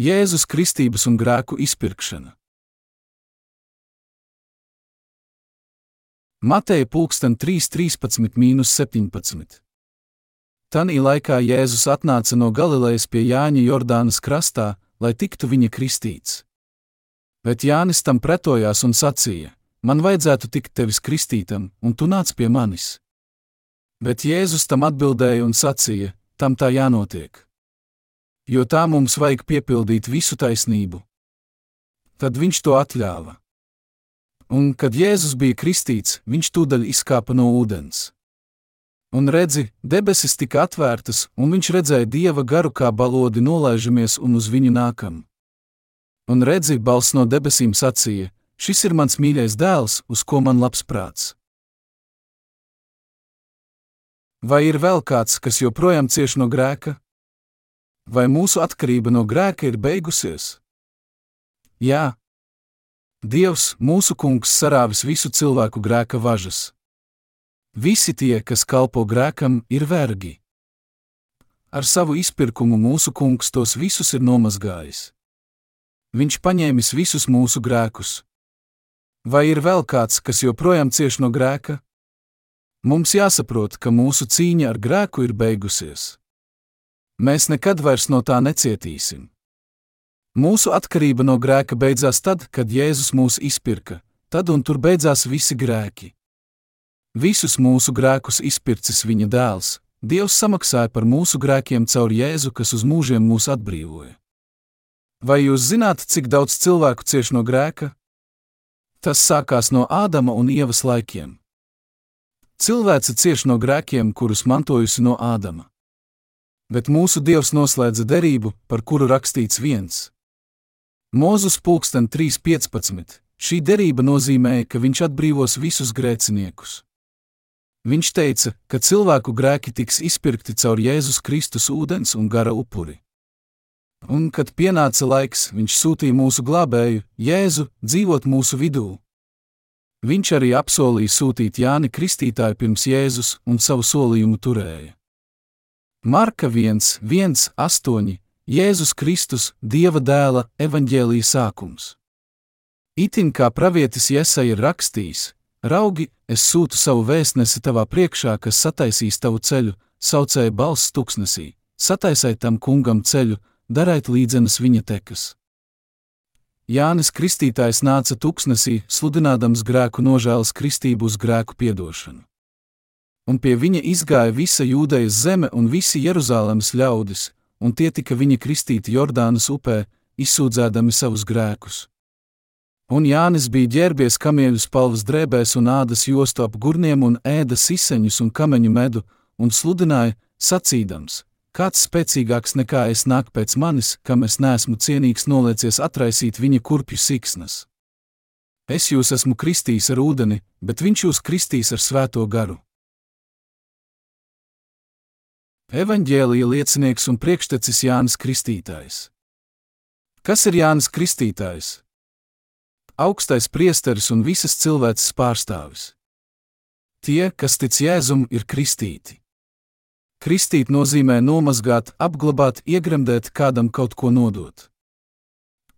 Jēzus kristības un grēku izpirkšana. Mateja pulksten 3.13.17. Tanī laikā Jēzus atnāca no Galilejas pie Jāņa Jordānas krastā, lai tiktu viņa kristīts. Bet Jānis tam pretojās un sacīja: Man vajadzētu tikt tevis kristītam, un tu nāc pie manis. Bet Jēzus tam atbildēja un sacīja: Tam tā jānotiek. Jo tā mums vajag piepildīt visu taisnību. Tad viņš to atļāva. Un, kad Jēzus bija kristīts, viņš tūdaļ izkāpa no ūdens. Un redzi, debesis tika atvērtas, un viņš redzēja dieva garu kā balodi nolaižamies un uz viņu nākam. Un redzi, balss no debesīm sacīja: Šis ir mans mīļais dēls, uz ko man labs prāts. Vai ir vēl kāds, kas joprojām cieš no grēka? Vai mūsu atkarība no grēka ir beigusies? Jā. Dievs, mūsu kungs, sarāvis visu cilvēku grēka važas. Visi tie, kas kalpo grēkam, ir vergi. Ar savu izpirkumu mūsu kungs tos visus ir nomazgājis. Viņš paņēmis visus mūsu grēkus. Vai ir vēl kāds, kas joprojām cieš no grēka? Mums jāsaprot, ka mūsu cīņa ar grēku ir beigusies. Mēs nekad vairs no tā necietīsim. Mūsu atkarība no grēka beidzās tad, kad Jēzus mūs izpirka, tad un tur beidzās visi grēki. Visus mūsu grēkus izpircis viņa dēls, Dievs samaksāja par mūsu grēkiem caur Jēzu, kas uz mūžiem mūs atbrīvoja. Vai jūs zināt, cik daudz cilvēku cieš no grēka? Tas sākās no Ādama un Ievas laikiem. Cilvēce cieš no grēkiem, kurus mantojusi no Ādama. Bet mūsu Dievs noslēdza derību, par kuru rakstīts viens. Mūzus pulksten 3.15. Šī derība nozīmēja, ka viņš atbrīvos visus grēciniekus. Viņš teica, ka cilvēku grēki tiks izpirkti caur Jēzus Kristus ūdens un gara upuri. Un, kad pienāca laiks, viņš sūtīja mūsu glābēju, Jēzu, dzīvot mūsu vidū. Viņš arī apsolīja sūtīt Jāni Kristītāju pirms Jēzus un savu solījumu turēja. Marka 1, 1, 8, Jēzus Kristus, Dieva dēla, evaņģēlīja sākums. Itin kā pravietis Iesa ir rakstījis: Raugi, es sūtu savu vēstnesi tavā priekšā, kas sataisīs tavu ceļu, saucēja balss tuksnesī, sataisai tam kungam ceļu, darēt līdzenas viņa tekas. Jānis Kristītājs nāca tuksnesī, sludinādams grēku nožēlas kristību uz grēku piedošanu. Un pie viņa izgāja visa jūdejas zeme un visi Jeruzalemes ļaudis, un tie tika viņa kristīti Jordānas upē, izsūdzēdami savus grēkus. Un Jānis bija ģērbies kamieļu spalvas drēbēs un ādas jostu ap gurniem un ēda siseņus un kameņu medu, un sludināja, sacīdams: Kāds spēcīgāks nekā es nāk pēc manis, kam es neesmu cienīgs noliecies atraisīt viņa kurpju siksnas. Es jūs esmu kristījis ar ūdeni, bet viņš jūs kristīs ar svēto garu. Evanģēlija liecinieks un priekštecis Jānis Kristītājs. Kas ir Jānis Kristītājs? Augstais priesteris un visas cilvēces pārstāvis. Tie, kas tic Jēzum, ir kristīti. Kristīt nozīmē nomazgāt, apglabāt, iegremdēt kādam kaut ko nodot.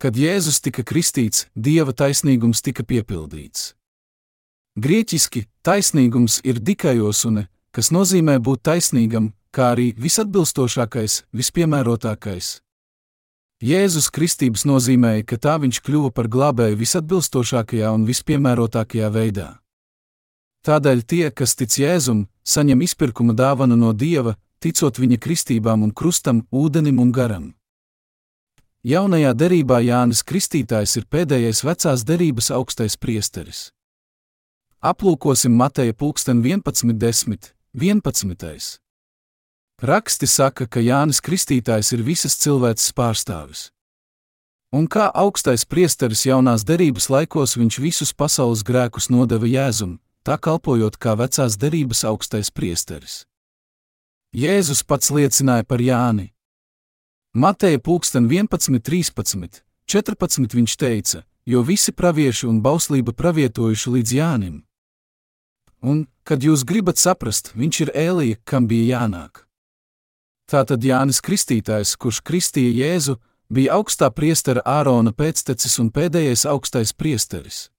Kad Jēzus tika kristīts, Dieva taisnīgums tika piepildīts. Grieķiski taisnīgums ir dikajosune, kas nozīmē būt taisnīgam, kā arī visatbilstošākais, vispiemērotākais. Jēzus kristības nozīmēja, ka tā viņš kļuva par glābēju visatbilstošākajā un vispiemērotākajā veidā. Tādēļ tie, kas tic Jēzum, saņem izpirkuma dāvanu no Dieva, ticot viņa kristībām un krustam, ūdenim un garam. Jaunajā derībā Jānis Kristītājs ir pēdējais vecās derības augstais priesteris. Aplūkosim Mateja pulksten 11.10. 11. Raksti saka, ka Jānis Kristītājs ir visas cilvēces pārstāvis. Un kā augstais priesteris jaunās derības laikos viņš visus pasaules grēkus nodeva Jēzum, tā kalpojot kā vecās derības augstais priesteris. Jēzus pats liecināja par Jāni. Mateja pulksten 11, 13, 14 viņš teica, jo visi pravieši un bauslība pravietojuši līdz Jānim. Un, kad jūs gribat saprast, viņš ir Ēlija, kam bija jānāk. Tātad Jānis Kristītājs, kurš kristīja Jēzu, bija augstā priestera Ārona pēctecis un pēdējais augstais priesteris.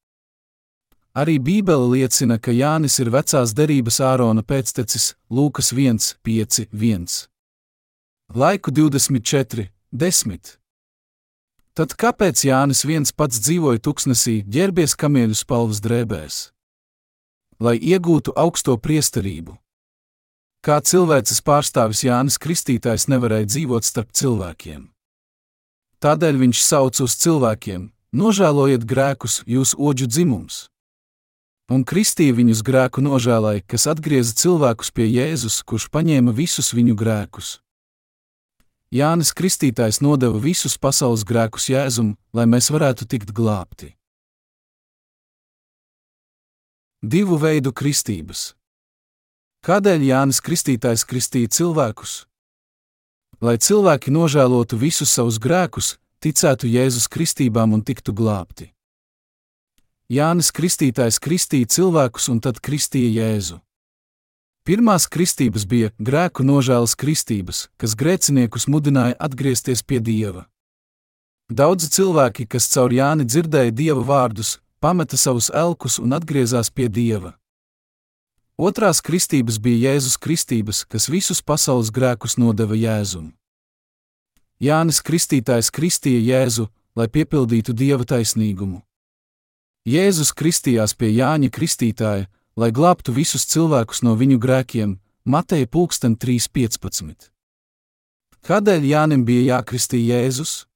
Arī Bībele liecina, ka Jānis ir vecās derības Ārona pēctecis Lūkas 1, 5, 1. Laiku 24, 10. Tad kāpēc Jānis viens pats dzīvoja tuksnesī, ģērbies kamieļu spalvas drēbēs? Lai iegūtu augsto priesterību. Kā cilvēces pārstāvis Jānis Kristītājs nevarēja dzīvot starp cilvēkiem. Tādēļ viņš sauc uz cilvēkiem: nožēlojiet grēkus, jūs oģu dzimums. Un kristīja viņus grēku nožēlai, kas atgrieza cilvēkus pie Jēzus, kurš paņēma visus viņu grēkus. Jānis Kristītājs nodeva visus pasaules grēkus Jēzum, lai mēs varētu tikt glābti. Divu veidu kristības. Kādēļ Jānis Kristītājs kristīja cilvēkus? Lai cilvēki nožēlotu visus savus grēkus, ticētu Jēzus kristībām un tiktu glābti. Jānis Kristītājs kristīja cilvēkus un tad kristīja Jēzu. Pirmās kristības bija grēku nožēlas kristības, kas grēciniekus mudināja atgriezties pie Dieva. Daudzi cilvēki, kas caur Jāni dzirdēja Dieva vārdus, pameta savus elkus un atgriezās pie Dieva. Otrās kristības bija Jēzus kristības, kas visus pasaules grēkus nodeva Jēzum. Jānis Kristītājs kristīja Jēzu, lai piepildītu Dieva taisnīgumu. Jēzus kristījās pie Jāņa Kristītāja, lai glābtu visus cilvēkus no viņu grēkiem, Mateja 3.15. Kādēļ Jānim bija jākristī Jēzus?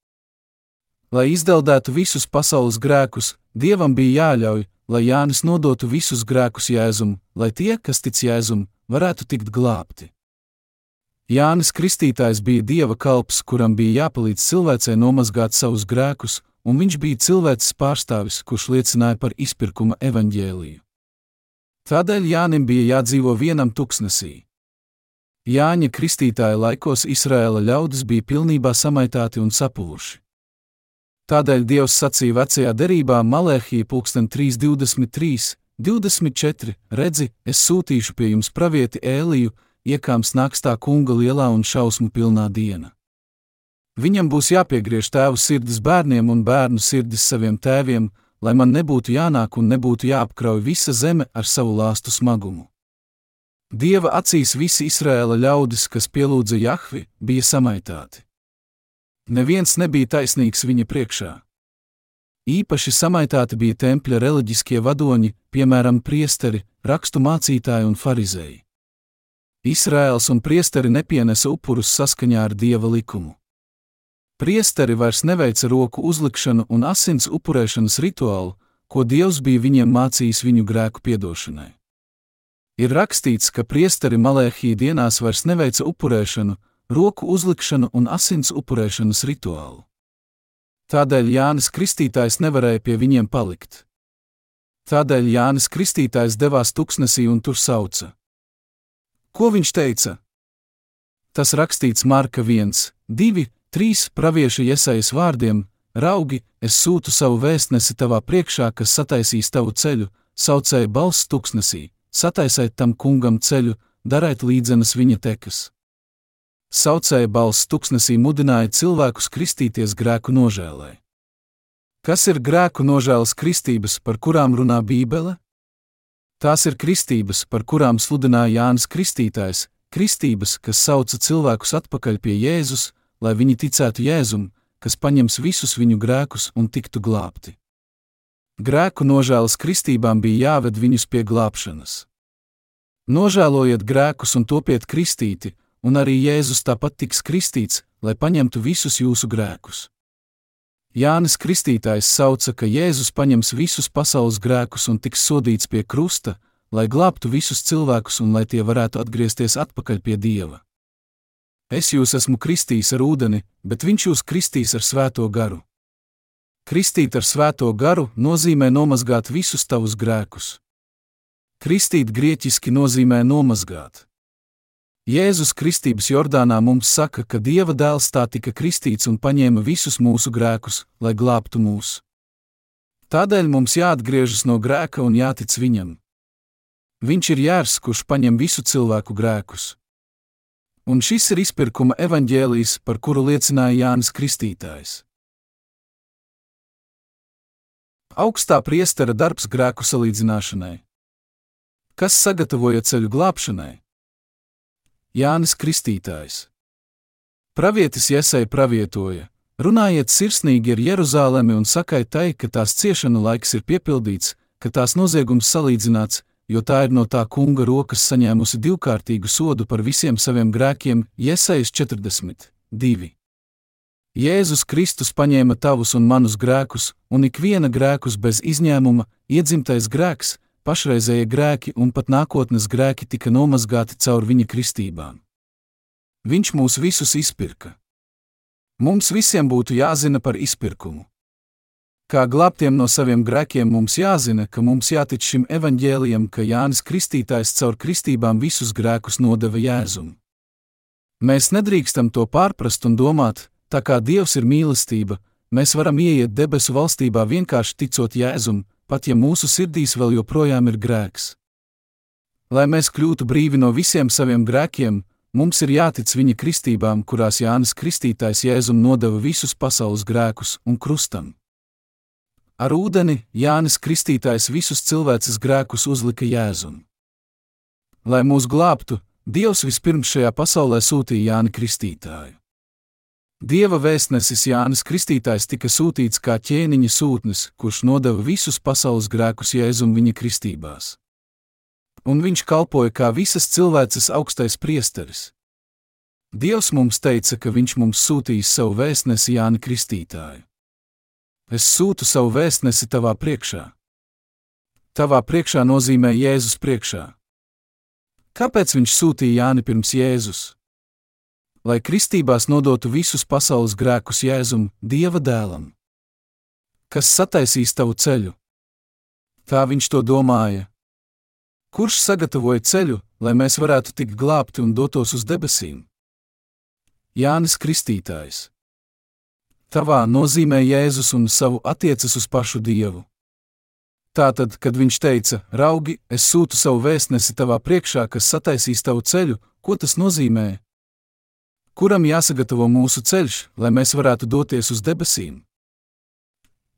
Lai izdeldētu visus pasaules grēkus, Dievam bija jāļauj, lai Jānis nodotu visus grēkus Jēzum, lai tie, kas tic Jēzum, varētu tikt glābti. Jānis Kristītājs bija Dieva kalps, kuram bija jāpalīdz cilvēcei nomazgāt savus grēkus, un viņš bija cilvēks pārstāvis, kurš liecināja par izpirkuma evaņģēliju. Tādēļ Jānim bija jādzīvo vienam tuksnesī. Jāņa kristītāja laikos Izraēla ļaudis bija pilnībā samaitāti un sapūši. Tādēļ Dievs sacīja vecajā derībā Malēhī 323, 24, redzi, es sūtīšu pie jums pravieti Ēliju, iekāms nakstā kunga lielā un šausmu pilnā diena. Viņam būs jāpiegriež tēvu sirdis bērniem un bērnu sirdis saviem tēviem, lai man nebūtu jānāk un nebūtu jāapkrauj visa zeme ar savu lāstu smagumu. Dieva acīs visi Izraēla ļaudis, kas pielūdza Jahvi, bija samaitāti. Neviens nebija taisnīgs viņa priekšā. Īpaši samaitāti bija tempļa reliģiskie vadoņi, piemēram, priesteri, rakstu mācītāji un farizēji. Izraēls un priesteri nepienesa upurus saskaņā ar dieva likumu. Priesteri vairs neveica roku uzlikšanu un asins upurēšanas rituālu, ko Dievs bija viņiem mācījis viņu grēku piedošanai. Ir rakstīts, ka priesteri malēhī dienās vairs neveica upurēšanu, roku uzlikšanu un asins upurēšanas rituālu. Tādēļ Jānis Kristītājs nevarēja pie viņiem palikt. Tādēļ Jānis Kristītājs devās tuksnesī un tur sauca. Ko viņš teica? Tas rakstīts Marka 1, 2, Trīs pravieša iesaistas vārdiem: Raugi, es sūtu savu vēstnesi tavā priekšā, kas sataisīs tavu ceļu, saucēja balss tuksnesī, sataisiet tam kungam ceļu, dariet līdzenas viņa tekas. Saucēja balss tuksnesī mudināja cilvēkus kristīties grēku nožēlē. Kas ir grēku nožēlas kristības, par kurām runā Bībele? Tās ir kristības, par kurām sludināja Jānis Kristītājs, kristības, kas sauca cilvēkus atpakaļ pie Jēzus, lai viņi ticētu Jēzum, kas paņems visus viņu grēkus un tiktu glābti. Grēku nožēlas kristībām bija jāved viņus pie glābšanas. Nožēlojiet grēkus un topiet kristīti, un arī Jēzus tāpat tiks kristīts, lai paņemtu visus jūsu grēkus. Jānis Kristītājs sauca, ka Jēzus paņems visus pasaules grēkus un tiks sodīts pie krusta, lai glābtu visus cilvēkus un lai tie varētu atgriezties atpakaļ pie Dieva. Es jūs esmu kristījis ar ūdeni, bet viņš jūs kristīs ar svēto garu. Kristīt ar svēto garu nozīmē nomazgāt visus tavus grēkus. Kristīt grieķiski nozīmē nomazgāt. Jēzus Kristības Jordānā mums saka, ka Dieva dēls tā tika kristīts un paņēma visus mūsu grēkus, lai glābtu mūs. Tādēļ mums jāatgriežas no grēka un jātic viņam. Viņš ir jērs, kurš paņem visu cilvēku grēkus. Un šis ir izpirkuma evaņģēlijs, par kuru liecināja Jānis Kristītājs. Augstā priestera darbs grēku salīdzināšanai. Kas sagatavoja ceļu glābšanai? Jānis Kristītājs. Pravietis Iesai pravietoja: Runājiet sirsnīgi ar Jeruzalemi un sakai tai, ka tās ciešanu laiks ir piepildīts, ka tās noziegums salīdzināts, jo tā ir no tā kunga rokas saņēmusi divkārtīgu sodu par visiem saviem grēkiem, Iesaijas 42. Jēzus Kristus paņēma tavus un manus grēkus, un ikviena grēkus bez izņēmuma, iedzimtais grēks, pašreizējie grēki un pat nākotnes grēki tika nomazgāti caur viņa kristībām. Viņš mūs visus izpirka. Mums visiem būtu jāzina par izpirkumu. Kā glābtiem no saviem grēkiem mums jāzina, ka mums jātic šim evaņģēlijam, ka Jānis Kristītājs caur kristībām visus grēkus nodeva Jēzum. Mēs nedrīkstam to pārprast un domāt, Tā kā Dievs ir mīlestība, mēs varam ieiet debesu valstībā vienkārši ticot Jēzum, pat ja mūsu sirdīs vēl joprojām ir grēks. Lai mēs kļūtu brīvi no visiem saviem grēkiem, mums ir jātic viņa kristībām, kurās Jānis Kristītājs Jēzum nodeva visus pasaules grēkus un krustam. Ar ūdeni Jānis Kristītājs visus cilvēces grēkus uzlika Jēzum. Lai mūs glābtu, Dievs vispirms šajā pasaulē sūtīja Jāni Kristītāju. Dieva vēstnesis Jānis Kristītājs tika sūtīts kā ķēniņa sūtnis, kurš nodeva visus pasaules grēkus Jēzum viņa kristībās. Un viņš kalpoja kā visas cilvēces augstais priesteris. Dievs mums teica, ka viņš mums sūtīs savu vēstnesi Jāni Kristītāju. Es sūtu savu vēstnesi tavā priekšā. Tavā priekšā nozīmē Jēzus priekšā. Kāpēc viņš sūtīja Jāni pirms Jēzus? Lai kristībās nodotu visus pasaules grēkus Jēzum, Dieva dēlam. Kas sataisīs tavu ceļu? Tā viņš to domāja. Kurš sagatavoja ceļu, lai mēs varētu tikt glābti un dotos uz debesīm? Jānis Kristītājs. Tavā nozīmē Jēzus un savu attiecas uz pašu Dievu. Tātad, kad viņš teica, raugi, es sūtu savu vēstnesi tavā priekšā, kas sataisīs tavu ceļu, ko tas nozīmē? Kuram jāsagatavo mūsu ceļš, lai mēs varētu doties uz debesīm.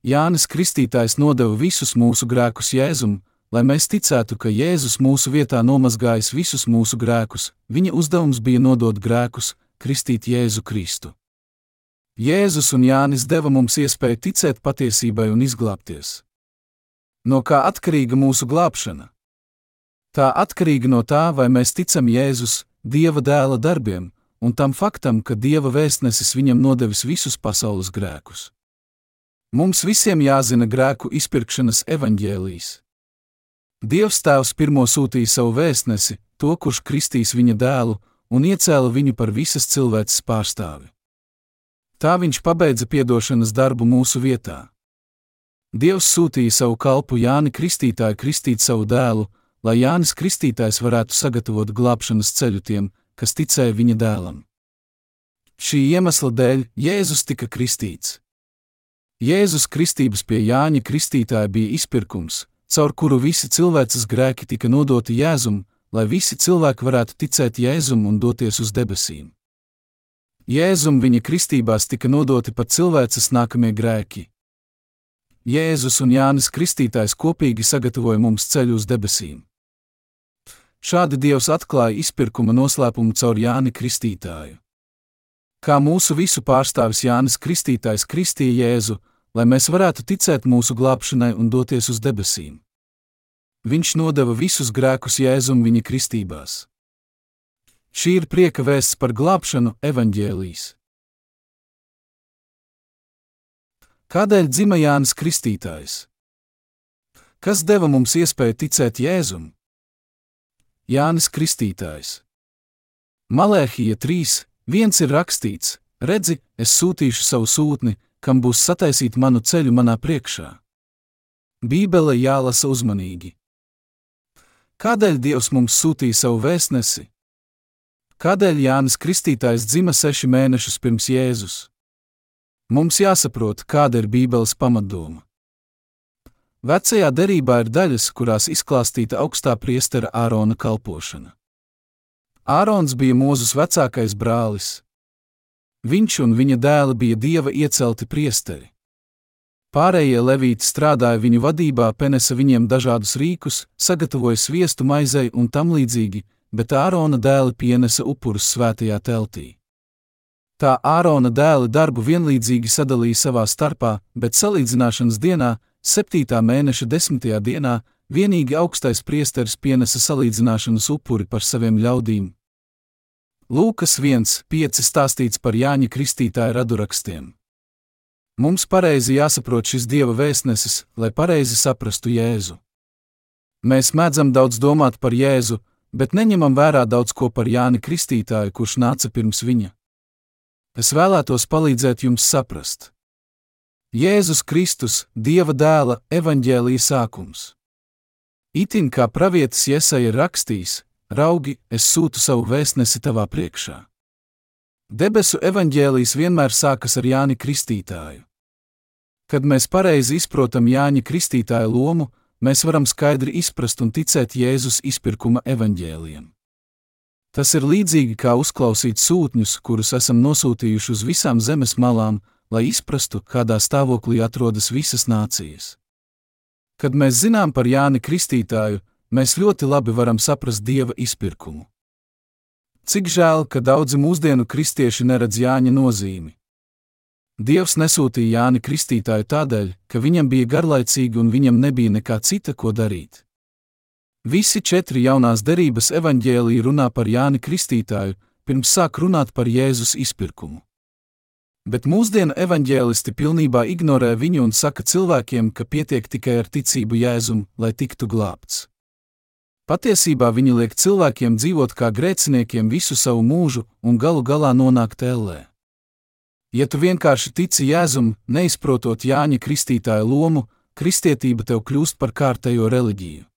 Jānis Kristītājs nodeva visus mūsu grēkus Jēzum, lai mēs ticētu, ka Jēzus mūsu vietā nomazgājis visus mūsu grēkus, viņa uzdevums bija nodot grēkus, kristīt Jēzu Kristu. Jēzus un Jānis deva mums iespēju ticēt patiesībai un izglābties. No kā atkarīga mūsu glābšana? Tā atkarīga no tā, vai mēs ticam Jēzus, Dieva dēla darbiem, un tam faktam, ka Dieva vēstnesis viņam nodevis visus pasaules grēkus. Mums visiem jāzina grēku izpirkšanas evaņģēlijs. Dievs Tēvs pirmo sūtīja savu vēstnesi, to, kurš kristīs viņa dēlu, un iecēla viņu par visas cilvēces pārstāvi. Tā viņš pabeidza piedošanas darbu mūsu vietā. Dievs sūtīja savu kalpu Jāni Kristītāju kristīt savu dēlu, lai Jānis Kristītājs varētu sagatavot glābšanas ceļu tiem, kas ticēja viņa dēlam. Šī iemesla dēļ Jēzus tika kristīts. Jēzus kristības pie Jāņa Kristītāja bija izpirkums, caur kuru visi cilvēces grēki tika nodoti Jēzum, lai visi cilvēki varētu ticēt Jēzum un doties uz debesīm. Jēzum viņa kristībās tika nodoti pat cilvēces nākamie grēki. Jēzus un Jānis Kristītājs kopīgi sagatavoja mums ceļu uz debesīm. Šādi Dievs atklāja izpirkuma noslēpumu caur Jāni Kristītāju. Kā mūsu visu pārstāvis Jānis Kristītājs kristīja Jēzu, lai mēs varētu ticēt mūsu glābšanai un doties uz debesīm. Viņš nodeva visus grēkus Jēzum viņa kristībās. Šī ir prieka vēsts par glābšanu, evaņģēlīs. Kādēļ dzima Jānis Kristītājs? Kas deva mums iespēju ticēt Jēzum? Jānis Kristītājs. Malēhija 3. viens ir rakstīts: Redzi, es sūtīšu savu sūtni, kam būs sataisīt manu ceļu manā priekšā. Bībele jālasa uzmanīgi. Kādēļ Dievs mums sūtīja savu vēstnesi? Kādēļ Jānis Kristītājs dzima seši mēnešus pirms Jēzus? Mums jāsaprot, kāda ir Bībeles pamatdoma. Vecajā derībā ir daļas, kurās izklāstīta augstā priestera Ārona kalpošana. Ārons bija Mūzus vecākais brālis. Viņš un viņa dēli bija dieva iecelti priesteri. Pārējie levīti strādāja viņu vadībā, penesa viņiem dažādus rīkus, sagatavoja sviestu maizei un tam līdzīgi, bet Ārona dēli pienesa upurus svētajā teltī. Tā Ārona dēli darbu vienlīdzīgi sadalīja savā starpā, bet salīdzināšanas dienā, 7. mēneša 10. dienā, vienīgi augstais priesteris pienesa salīdzināšanas upuri par saviem ļaudīm. Lūkas 1.5 stāstīts par Jāņa Kristītāja radurakstiem. Mums pareizi jāsaprot šis dieva vēstnesis, lai pareizi saprastu Jēzu. Mēs mēdzam daudz domāt par Jēzu, bet neņemam vērā daudz ko par Jāni Kristītāju, kurš nāca pirms viņa. Es vēlētos palīdzēt jums saprast. Jēzus Kristus, Dieva dēla, evaņģēlīja sākums. Itin kā pravietis Iesaja rakstījis, raugi, es sūtu savu vēstnesi tavā priekšā. Debesu evaņģēlījis vienmēr sākas ar Jāni Kristītāju. Kad mēs pareizi izprotam Jāņa Kristītāja lomu, mēs varam skaidri izprast un ticēt Jēzus izpirkuma evaņģēliem. Tas ir līdzīgi kā uzklausīt sūtņus, kurus esam nosūtījuši uz visām zemes malām, lai izprastu, kādā stāvoklī atrodas visas nācijas. Kad mēs zinām par Jāni Kristītāju, mēs ļoti labi varam saprast Dieva izpirkumu. Cik žēl, ka daudzi mūsdienu kristieši neredz Jāņa nozīmi. Dievs nesūtīja Jāni Kristītāju tādēļ, ka viņam bija garlaicīgi un viņam nebija nekā cita, ko darīt. Visi četri jaunās derības evaņģēlīji runā par Jāni Kristītāju, pirms sāk runāt par Jēzus izpirkumu. Bet mūsdienu evaņģēlisti pilnībā ignorē viņu un saka cilvēkiem, ka pietiek tikai ar ticību Jēzum, lai tiktu glābts. Patiesībā viņi liek cilvēkiem dzīvot kā grēciniekiem visu savu mūžu un galu galā nonākt ellē. Ja tu vienkārši tici Jēzum, neizprotot Jāņa Kristītāja lomu, kristietība tev kļūst par kārtējo reliģiju.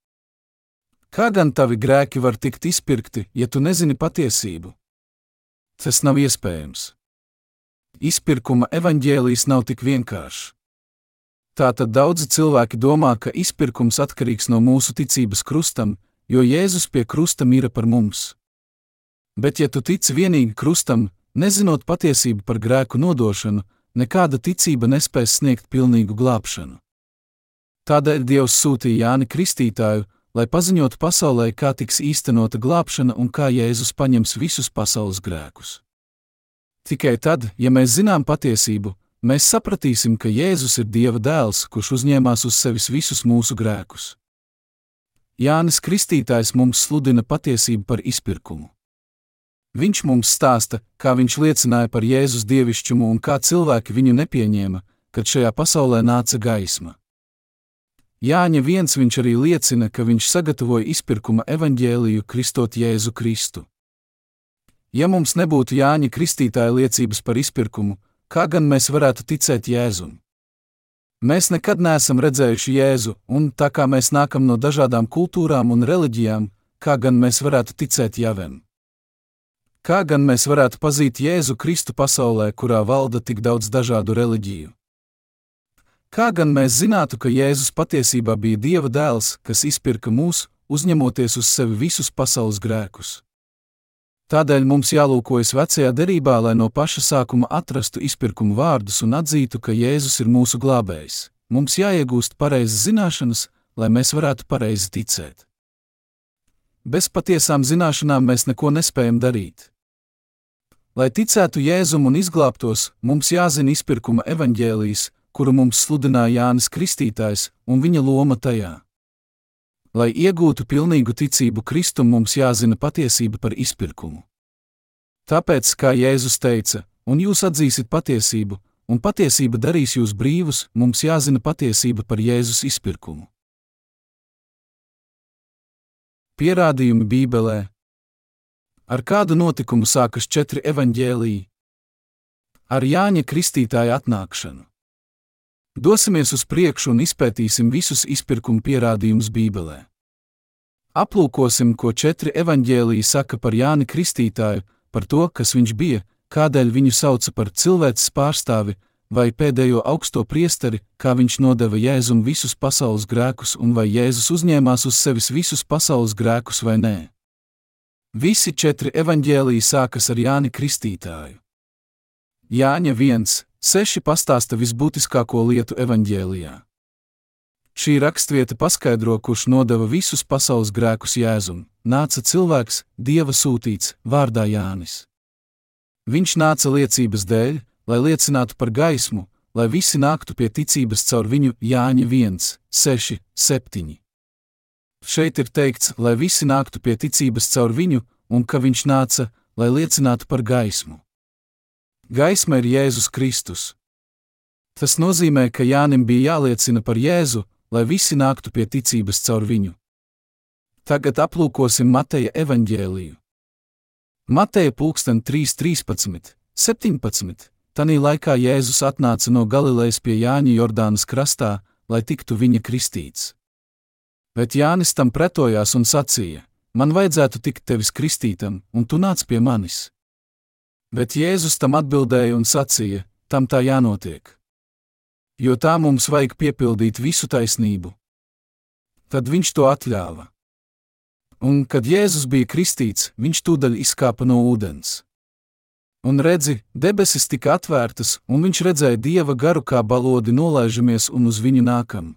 Kā gan tavi grēki var tikt izpirkti, ja tu nezini patiesību? Tas nav iespējams. Izpirkuma evaņģēlijs nav tik vienkāršs. Tātad daudzi cilvēki domā, ka izpirkums atkarīgs no mūsu ticības krustam, jo Jēzus pie krusta mira par mums. Bet, ja tu tici vienīgi krustam, Nezinot patiesību par grēku nodošanu, nekāda ticība nespēs sniegt pilnīgu glābšanu. Tādēļ Dievs sūtīja Jāni Kristītāju, lai paziņotu pasaulē, kā tiks īstenota glābšana un kā Jēzus paņems visus pasaules grēkus. Tikai tad, ja mēs zinām patiesību, mēs sapratīsim, ka Jēzus ir Dieva dēls, kurš uzņēmās uz sevis visus mūsu grēkus. Jānis Kristītājs mums sludina patiesību par izpirkumu. Viņš mums stāsta, kā viņš liecināja par Jēzus dievišķumu un kā cilvēki viņu nepieņēma, kad šajā pasaulē nāca gaisma. Jāņa viens viņš arī liecina, ka viņš sagatavoja izpirkuma evaņģēliju kristot Jēzu Kristu. Ja mums nebūtu Jāņa kristītāja liecības par izpirkumu, kā gan mēs varētu ticēt Jēzum? Mēs nekad neesam redzējuši Jēzu, un tā kā mēs nākam no dažādām kultūrām un reliģijām, kā gan mēs varētu ticēt Jāvem? Kā gan mēs varētu pazīt Jēzu Kristu pasaulē, kurā valda tik daudz dažādu reliģiju? Kā gan mēs zinātu, ka Jēzus patiesībā bija Dieva dēls, kas izpirka mūs, uzņemoties uz sevi visus pasaules grēkus? Tādēļ mums jālūkojas vecajā derībā, lai no paša sākuma atrastu izpirkumu vārdus un atzītu, ka Jēzus ir mūsu glābējs. Mums jāiegūst pareizas zināšanas, lai mēs varētu pareizi ticēt. Bez patiesām zināšanām mēs neko nespējam darīt. Lai ticētu Jēzum un izglābtos, mums jāzina izpirkuma evaņģēlijas, kuru mums sludināja Jānis Kristītājs un viņa loma tajā. Lai iegūtu pilnīgu ticību Kristum, mums jāzina patiesība par izpirkumu. Tāpēc, kā Jēzus teica, un jūs atzīsiet patiesību, un patiesība darīs jūs brīvus, mums jāzina patiesība par Jēzus izpirkumu. Pierādījumi Bībelē Ar kādu notikumu sākas četri evaņģēlīji? Ar Jāņa Kristītāja atnākšanu. Dosimies uz priekšu un izpētīsim visus izpirkuma pierādījumus Bībelē. Aplūkosim, ko četri evaņģēlīji saka par Jāni Kristītāju, par to, kas viņš bija, kādēļ viņu sauca par cilvēces pārstāvi, vai pēdējo augsto priesteri, kā viņš nodeva Jēzum visus pasaules grēkus, un vai Jēzus uzņēmās uz sevis visus pasaules grēkus vai nē. Visi četri evaņģēlīji sākas ar Jāni Kristītāju. Jāņa 1, 6 pastāsta visbūtiskāko lietu evaņģēlijā. Šī rakstvieta paskaidro, kurš nodeva visus pasaules grēkus Jēzum. Nāca cilvēks, Dieva sūtīts, vārdā Jānis. Viņš nāca liecības dēļ, lai liecinātu par gaismu, lai visi nāktu pie ticības caur viņu Jāņa 1, 6, 7. Šeit ir teikts, lai visi nāktu pie ticības caur viņu, un ka viņš nāca, lai liecinātu par gaismu. Gaisma ir Jēzus Kristus. Tas nozīmē, ka Jānim bija jāliecina par Jēzu, lai visi nāktu pie ticības caur viņu. Tagad aplūkosim Mateja evaņģēliju. Mateja pulksten 3.13, 17. Tanī laikā Jēzus atnāca no Galilejas pie Jāņa Jordānas krastā, lai tiktu viņa kristīts. Bet Jānis tam pretojās un sacīja: Man vajadzētu tikt tevis kristītam, un tu nāc pie manis. Bet Jēzus tam atbildēja un sacīja: Tam tā jānotiek jo tā mums vajag piepildīt visu taisnību. Tad viņš to atļāva. Un, kad Jēzus bija kristīts, viņš tūdaļ izkāpa no ūdens. Un redzi, debesis tika atvērtas, un viņš redzēja dieva garu kā balodi nolaižamies un uz viņu nākam.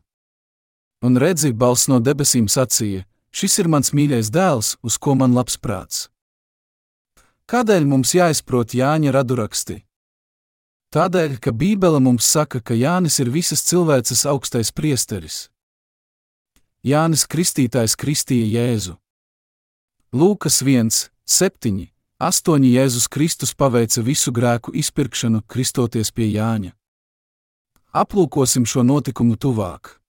Un redzi, balss no debesīm sacīja: Šis ir mans mīļais dēls, uz ko man labs prāts. Kādēļ mums jāizprot Jāņa raduraksti? Tādēļ, ka Bībele mums saka, ka Jānis ir visas cilvēces augstais priesteris. Jānis Kristītājs kristīja Jēzu. Lūkas 1, 7, 8 Jēzus Kristus paveica visu grēku izpirkšanu, kristoties pie Jāņa. Aplūkosim šo notikumu tuvāk.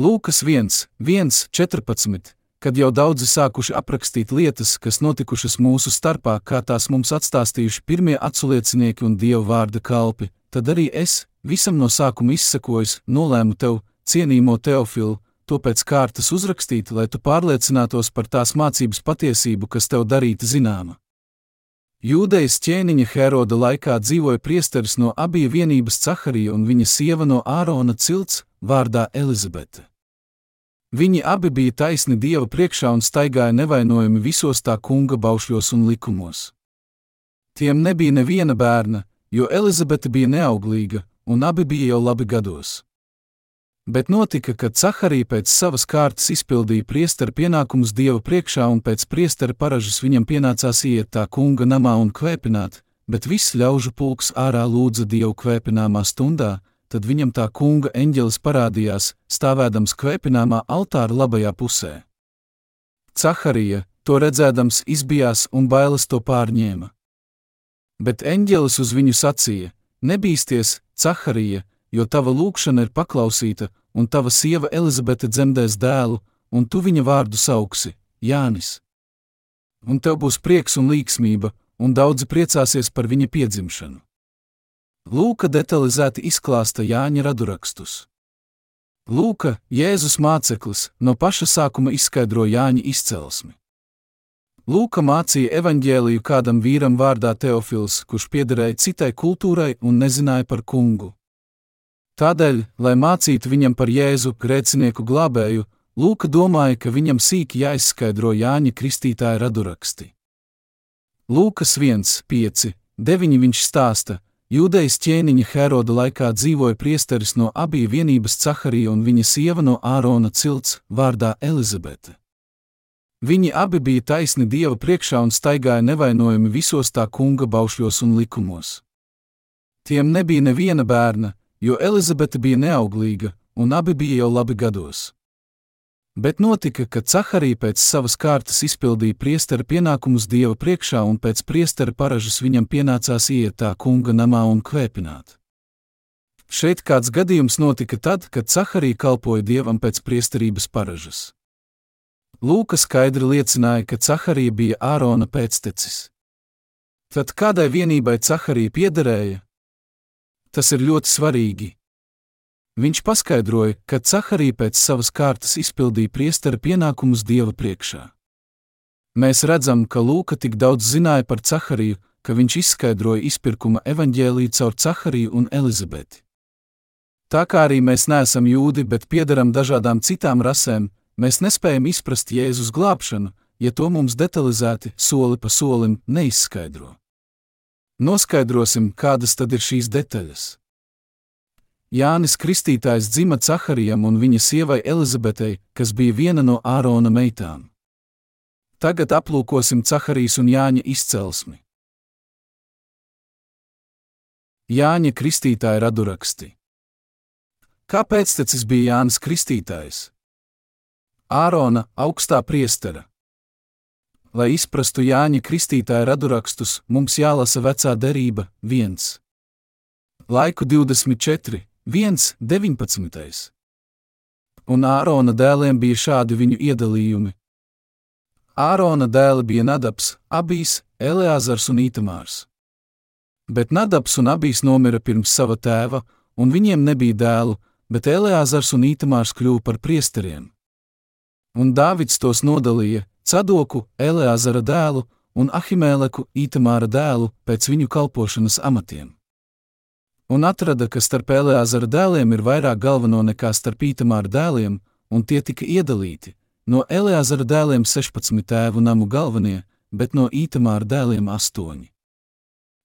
Lūkas 1, 1, 14 kad jau daudzi sākuši aprakstīt lietas, kas notikušas mūsu starpā, kā tās mums atstāstījuši pirmie aculiecinieki un dievu vārda kalpi, tad arī es, visam no sākuma izsekojis, nolēmu tev, cienījamo Teofilu, to pēc kārtas uzrakstīt, lai tu pārliecinātos par tās mācības patiesību, kas tev darīta zināma. Jūdejas ķēniņa Heroda laikā dzīvoja priesteris no abiju vienības Caharija un viņa sieva no Ārona cilts, vārdā Elizabete. Viņi abi bija taisni Dieva priekšā un staigāja nevainojami visos tā kunga baušļos un likumos. Tiem nebija neviena bērna, jo Elizabete bija neauglīga, un abi bija jau labi gados. Bet notika, ka Caharija pēc savas kārtas izpildīja priestera pienākumus Dieva priekšā, un pēc priestera paražas viņam pienācās iet tā kunga namā un kvēpināt, bet viss ļaužu pulks ārā lūdza Dievu kvēpināmā stundā, tad viņam tā kunga eņģelis parādījās, stāvēdams kvēpināmā altāra labajā pusē. Caharija, to redzēdams, izbijās un bailes to pārņēma. Bet eņģelis uz viņu sacīja: Nebīsties, Caharija, jo tava lūkšana ir paklausīta, un tava sieva Elizabete dzemdēs dēlu, un tu viņa vārdu sauksi Jānis. Un tev būs prieks un līksmība, un daudzi priecāsies par viņa piedzimšanu. Lūka detalizēti izklāsta Jāņa radurakstus. Lūka, Jēzus māceklis, no paša sākuma izskaidro Jāņa izcelsmi. Lūka mācīja evaņģēliju kādam vīram vārdā Teofils, kurš piederēja citai kultūrai un nezināja par kungu. Tādēļ, lai mācītu viņam par Jēzu, grēcinieku glābēju, Lūka domāja, ka viņam sīki jāizskaidro Jāņa Kristītāja raduraksti. Lūkas 1, 5, 9 viņš stāsta, Jūdejas ķēniņa Heroda laikā dzīvoja priesteris no abiju vienības Caharija un viņa sieva no Ārona cilts, vārdā Elizabete. Viņi abi bija taisni Dieva priekšā un staigāja nevainojami visos tā kunga baušļos un likumos. Tiem nebija neviena bērna, jo Elizabete bija neauglīga, un abi bija jau labi gados. Bet notika, ka Caharija pēc savas kārtas izpildīja priestera pienākumus Dieva priekšā, un pēc priestera paražas viņam pienācās iet tā kunga namā un kvēpināt. Šeit kāds gadījums notika tad, kad Caharija kalpoja Dievam pēc priesterības paražas. Lūka skaidri liecināja, ka Caharija bija Ārona pēctecis. Tad kādai vienībai Caharija piederēja? Tas ir ļoti svarīgi, Viņš paskaidroja, ka Caharija pēc savas kārtas izpildīja priestera pienākumus Dieva priekšā. Mēs redzam, ka Lūka tik daudz zināja par Cahariju, ka viņš izskaidroja izpirkuma evaņģēlīju caur Cahariju un Elizabeti. Tā kā arī mēs neesam jūdi, bet piedaram dažādām citām rasēm, mēs nespējam izprast Jēzus glābšanu, ja to mums detalizēti, soli pa solim neizskaidro. Noskaidrosim, kādas tad ir šīs detaļas. Jānis Kristītājs dzima Caharijam un viņa sievai Elizabetei, kas bija viena no Ārona meitām. Tagad aplūkosim Caharijas un Jāņa izcelsmi. Jāņa Kristītāja raduraksti. Kāpēc tas bija Jānis Kristītājs? Ārona augstā priestera. Lai izprastu Jāņa Kristītāja radurakstus, mums jālasa vecā derība 1. Laiku 24, 1, 19. Un Ārona dēliem bija šādi viņu iedalījumi. Ārona dēli bija Nadabs, Abijs, Eleazars un Itamārs. Bet Nadabs un Abijs nomira pirms sava tēva, un viņiem nebija dēlu, bet Eleazars un Itamārs kļuva par priesteriem. Un Dāvids tos nodalīja, Cadoku, Eleazara dēlu un Ahimēleku, Itamāra dēlu, pēc viņu kalpošanas amatiem. Un atrada, ka starp Eleazara dēliem ir vairāk galveno nekā starp Itamāra dēliem, un tie tika iedalīti. No Eleazara dēliem 16 tēvu namu galvenie, bet no Itamāra dēliem 8.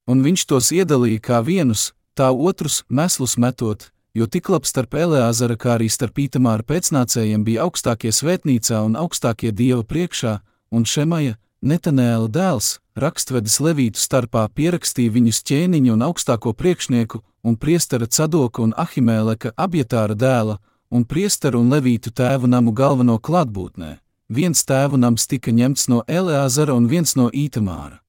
Un viņš tos iedalīja kā vienus, tā otrus meslus metot, jo tik labs starp Eleazara, kā arī starp Itamāra pēcnācējiem bija augstākie svētnīcā un augstākie dieva priekšā, un Šemaja, Netanēla dēls, rakstvedis Levītu starpā pierakstīja viņus ķēniņu un augstāko priekšnieku, un priestera Cadoka un Ahimēleka abietāra dēla, un priesteru un Levītu tēvu namu galveno klātbūtnē. Viens tēvu nams tika ņemts no Eleazara un viens no Itamāra.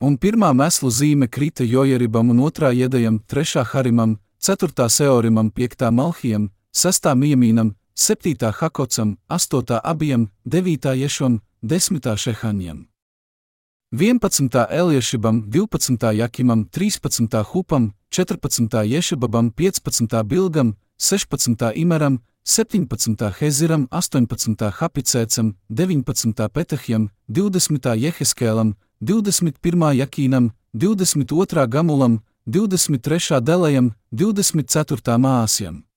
Un pirmā meslu zīme krita Jojeribam un otrā iedajam, trešā Harimam, 4. Seorimam, 5. Malhijam, 6. Miemīnam, 7. Hakocam, 8. Abijam, 9. Ješam, 10. Šehaņam. 11. Eliešibam, 12. Jakimam, 13. Hupam, 14. Ješababam, 15. Bilgam, 16. Imeram, 17. Heziram, 18. Hapicēcam, 19. Petahjam, 20. Jeheskēlam, 21. Jakīnam, 22. Gamulam, 23. delējam, 24. māsjam.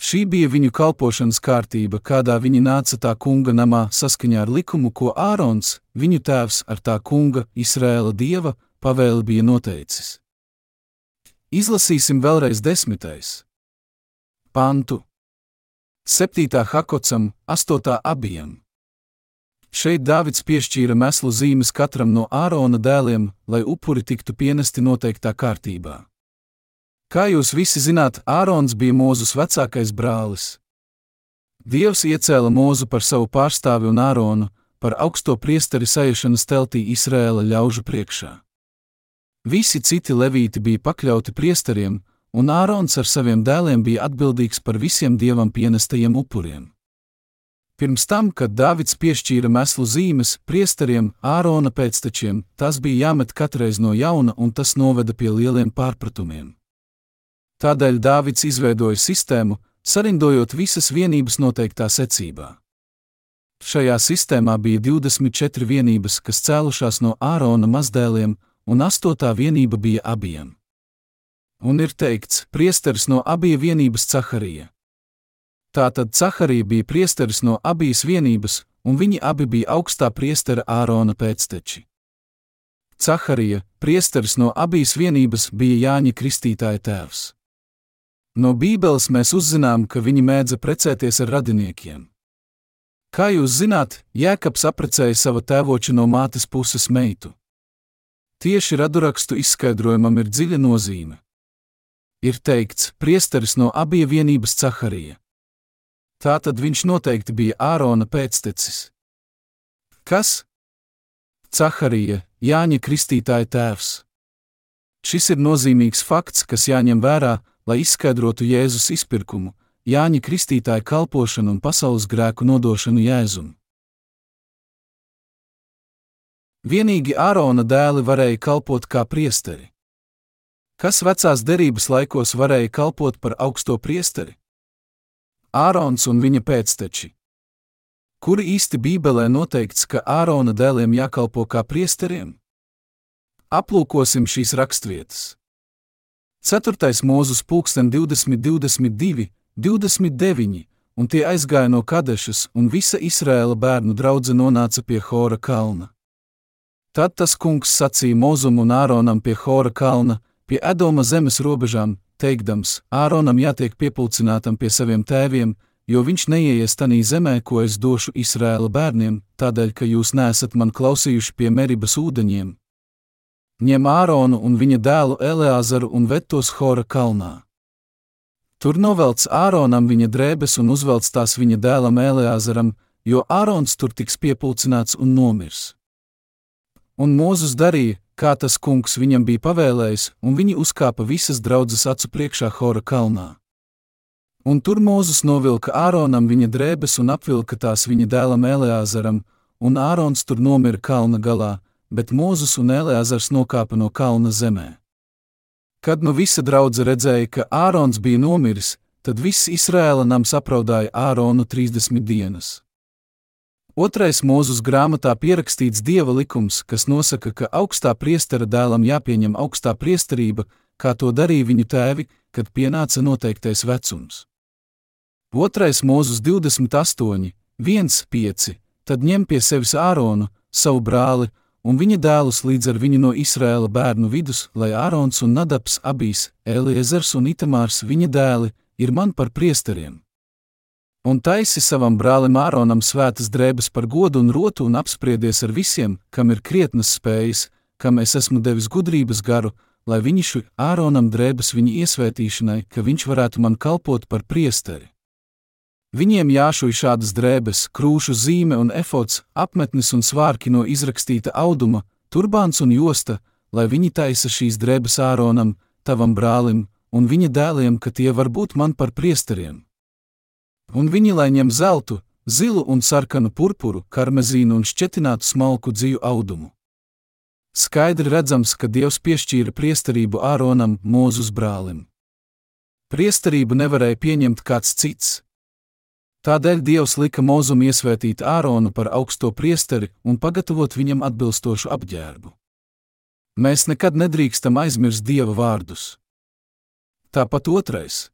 Šī bija viņu kalpošanas kārtība, kādā viņi nāca tā kunga namā saskaņā ar likumu, ko Ārons, viņu tēvs, ar tā kunga, Izrēla dieva, pavēli bija noteicis. Izlasīsim vēlreiz desmitais. Pantu 7. Hakocam, 8. abijam. Šeit Dāvids piešķīra meslu zīmes katram no Ārona dēliem, lai upuri tiktu pienesti noteiktā kārtībā. Kā jūs visi zināt, Ārons bija Mūzus vecākais brālis. Dievs iecēla Mūzu par savu pārstāvi un Āronu, par augsto priesteri saiešanas teltī Izrēla ļaužu priekšā. Visi citi levīti bija pakļauti priesteriem, un Ārons ar saviem dēliem bija atbildīgs par visiem dievam pienestajiem upuriem. Pirms tam, kad Dāvids piešķīra meslu zīmes priesteriem, Ārona pēctečiem, tas bija jāmet katreiz no jauna, un tas noveda pie lieliem pārpratumiem. Tādēļ Dāvids izveidoja sistēmu, sarindojot visas vienības noteiktā secībā. Šajā sistēmā bija 24 vienības, kas cēlušās no Ārona mazdēliem, un astotā vienība bija abiem. Un ir teikts, priesteris no abiem vienības Caharija. Tātad Caharija bija priesteris no abijas vienības, un viņi abi bija augstā priestera Ārona pēcteči. Caharija, priesteris no abijas vienības, bija Jāņa Kristītāja tēvs. No Bībeles mēs uzzinām, ka viņi mēdza precēties ar radiniekiem. Kā jūs zināt, Jēkabs apprecēja savu tēvoču no mātes puses meitu. Tieši radurakstu izskaidrojumam ir dziļa nozīme. Ir teikts, priesteris no abiem vienības Caharija. Tā tad viņš noteikti bija Ārona pēctecis. Kas? Caharija, Jāņa Kristītāja tēvs. Šis ir nozīmīgs fakts, kas jāņem vērā, lai izskaidrotu Jēzus izpirkumu, Jāņa Kristītāja kalpošanu un pasaules grēku nodošanu Jēzum. Vienīgi Ārona dēli varēja kalpot kā priesteri. Kas vecās derības laikos varēja kalpot par augsto priesteri? Ārons un viņa pēcteči. Kuri īsti Bībelē noteikts, ka Ārona dēliem jākalpo kā priesteriem? Aplūkosim šīs raksturvietas. 4. mūzus, 20, 22, 29 un tie aizgāja no Kadešas, un visa Izraēla bērnu draudze nonāca pie Hora kalna. Tad tas kungs sacīja Mozum un Āronam pie Hora kalna, pie Edoma zemes robežām, teikdams: Āronam jātiek piepulcinātam pie saviem tēviem, jo viņš neieies tanī zemē, ko es došu Izraēla bērniem, tādēļ, ka jūs nesat man klausījuši pie Meribas ūdeņiem. Ņem Āronu un viņa dēlu Eleazaru un ved tos Hora kalnā. Tur novelc Āronam viņa drēbes un uzvelc tās viņa dēlam Eleazaram, jo Ārons tur tiks piepulcināts un nomirs. Un Mūzus darīja, kā tas kungs viņam bija pavēlējis, un viņi uzkāpa visas draudzes acu priekšā Hora kalnā. Un tur Mūzus novilka Āronam viņa drēbes un apvilka tās viņa dēlam Eleazaram, un Ārons tur nomira kalna galā, bet Mūzus un Eleazars nokāpa no kalna zemē. Kad nu visa draudzene redzēja, ka Ārons bija nomiris, tad viss Izraēla nams apraudāja Āronu 30 dienas. Otrais mūzus grāmatā pierakstīts dieva likums, kas nosaka, ka augstā priestera dēlam jāpieņem augstā priesterība, kā to darīja viņu tēvi, kad pienāca noteiktais vecums. Otrais mūzus 28, 1, 5, tad ņem pie sevis Āronu, savu brāli, un viņa dēlus līdz ar viņu no Izraēla bērnu vidus, lai Ārons un Nadabs abīs, Eliezers un Itamārs viņa dēli, ir man par priesteriem. Un taisi savam brālim Āronam svētas drēbes par godu un rotu un apspriedies ar visiem, kam ir krietnas spējas, kam es esmu devis gudrības garu, lai viņi šo Āronam drēbes viņa iesvētīšanai, ka viņš varētu man kalpot par priesteri. Viņiem jāšuj šādas drēbes, krūšu zīme un efods, apmetnis un svārki no izrakstīta auduma, turbāns un josta, lai viņi taisa šīs drēbes Āronam, tavam brālim, un viņa dēliem, ka tie var būt man par priesteriem. Un viņi lai ņem zeltu, zilu un sarkanu purpuru, karmezīnu un šķetinātu smalku dzīvu audumu. Skaidri redzams, ka Dievs piešķīra priesterību Āronam, mūzus brālim. Priesterību nevarēja pieņemt kāds cits, Tādēļ Dievs lika Mozum iesvētīt Āronu par augsto priesteri un pagatavot viņam atbilstošu apģērbu. Mēs nekad nedrīkstam aizmirst Dieva vārdus. Tāpat otrais.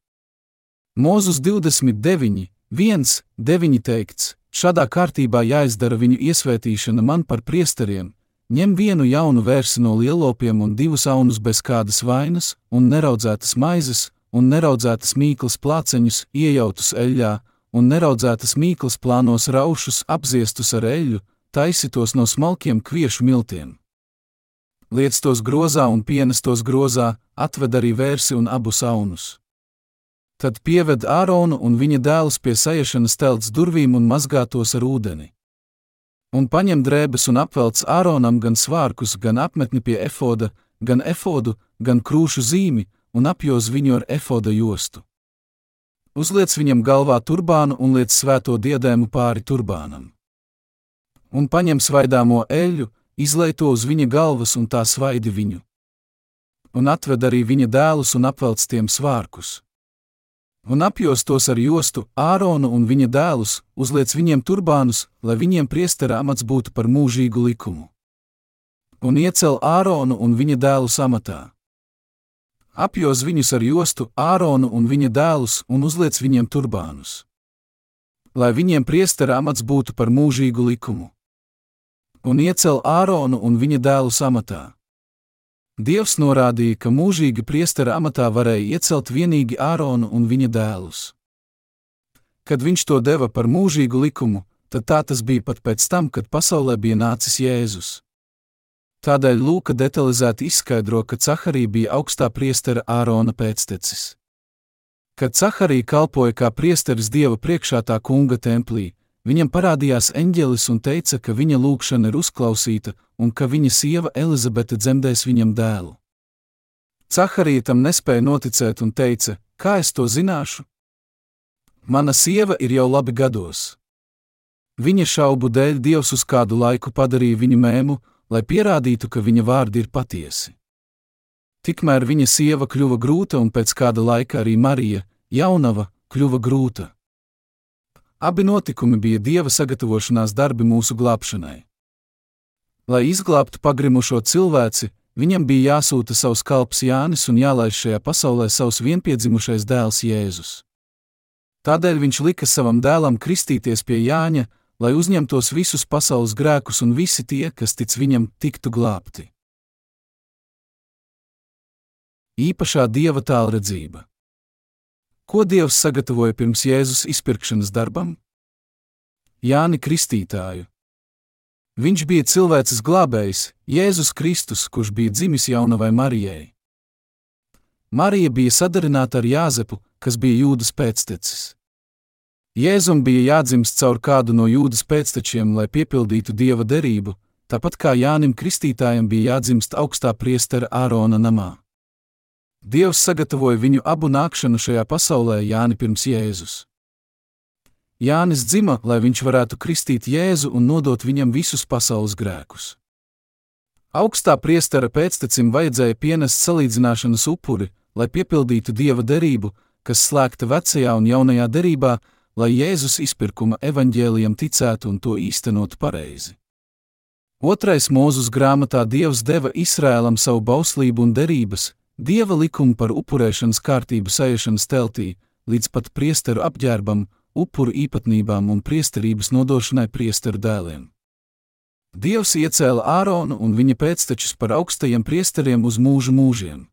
Mūzus 29, 1, 9 teikts, šādā kārtībā jāizdara viņu iesvētīšana man par priesteriem, ņem vienu jaunu vērsi no lielopiem un divus aunus bez kādas vainas, un neraudzētas maizes, un neraudzētas mīklas plāceņus iejautus eļļā, un neraudzētas mīklas plānos raušus apziestus ar eļļu, taisitos no smalkiem kviešu miltiem. Liec tos grozā un pienes tos grozā, atved arī vērsi un abus aunus. Tad pieved Āronu un viņa dēlus pie saiešanas telts durvīm un mazgātos ar ūdeni. Un paņem drēbes un apvelc Āronam gan svārkus, gan apmetni pie efoda, gan efodu, gan krūšu zīmi, un apjoz viņu ar efoda jostu uzliec viņam galvā turbānu un liec svēto diadēmu pāri turbānam. Un paņem svaidāmo eļļu, izlai to uz viņa galvas un tā svaidi viņu. Un atved arī viņa dēlus un apvelc tiem svārkus. Un apjostos ar jostu Āronu un viņa dēlus, uzliec viņiem turbānus, lai viņiem priestera amats būtu par mūžīgu likumu. Un iecel Āronu un viņa dēlu amatā apjoz viņus ar jostu, Āronu un viņa dēlus un uzliec viņiem turbānus. Lai viņiem priestera amats būtu par mūžīgu likumu. Un iecel Āronu un viņa dēlu amatā. Dievs norādīja, ka mūžīgi priestera amatā varēja iecelt tikai Āronu un viņa dēlus. Kad viņš to deva par mūžīgu likumu, tad tā tas bija pat pēc tam, kad pasaulē bija nācis Jēzus. Tādēļ Lūka detalizēti izskaidro, ka Caharī bija augstā priestera Ārona pēctecis. Kad Caharī kalpoja kā priesteris dieva priekšā tā kunga templī, viņam parādījās eņģelis un teica, ka viņa lūgšana ir uzklausīta un ka viņa sieva Elizabete dzemdēs viņam dēlu. Caharī tam nespēja noticēt un teica: Kā es to zināšu? Mana sieva ir jau labi gados. Viņa šaubu dēļ Dievs uz kādu laiku padarīja viņu mēmu, lai pierādītu, ka viņa vārdi ir patiesi. Tikmēr viņa sieva kļuva grūta, un pēc kāda laika arī Marija, jaunava, kļuva grūta. Abi notikumi bija dieva sagatavošanās darbi mūsu glābšanai. Lai izglābtu pagrimušo cilvēci, viņam bija jāsūta savs kalps Jānis un jālaiž šajā pasaulē savs vienpiedzimušais dēls Jēzus. Tādēļ viņš lika savam dēlam kristīties pie Jāņa, lai uzņemtos visus pasaules grēkus un visi tie, kas tic viņam, tiktu glābti. Īpašā dieva tālredzība. Ko Dievs sagatavoja pirms Jēzus izpirkšanas darbam? Jāni Kristītāju. Viņš bija cilvēces glābējs, Jēzus Kristus, kurš bija dzimis jaunavai Marijai. Marija bija sadarināta ar Jāzepu, kas bija jūdas pēctecis. Jēzum bija jādzimst caur kādu no jūdas pēctečiem, lai piepildītu dieva derību, tāpat kā Jānim Kristītājam bija jādzimst augstā priestera Ārona namā. Dievs sagatavoja viņu abu nākšanu šajā pasaulē Jāni pirms Jēzus. Jānis dzima, lai viņš varētu kristīt Jēzu un nodot viņam visus pasaules grēkus. Augstā priestera pēctecim vajadzēja pienest salīdzināšanas upuri, lai piepildītu dieva derību, kas slēgta vecajā un jaunajā derībā, lai Jēzus izpirkuma evaņģēlijam ticētu un to īstenotu pareizi. Otrais mūzus grāmatā Dievs deva Izrēlam savu bauslību un derības, Dieva likumu par upurēšanas kārtību saiešanas teltī, līdz pat priesteru apģērbam, upuru īpatnībām un priesterības nodošanai priesteru dēliem. Dievs iecēla Āronu un viņa pēctečus par augstajiem priesteriem uz mūžu mūžiem.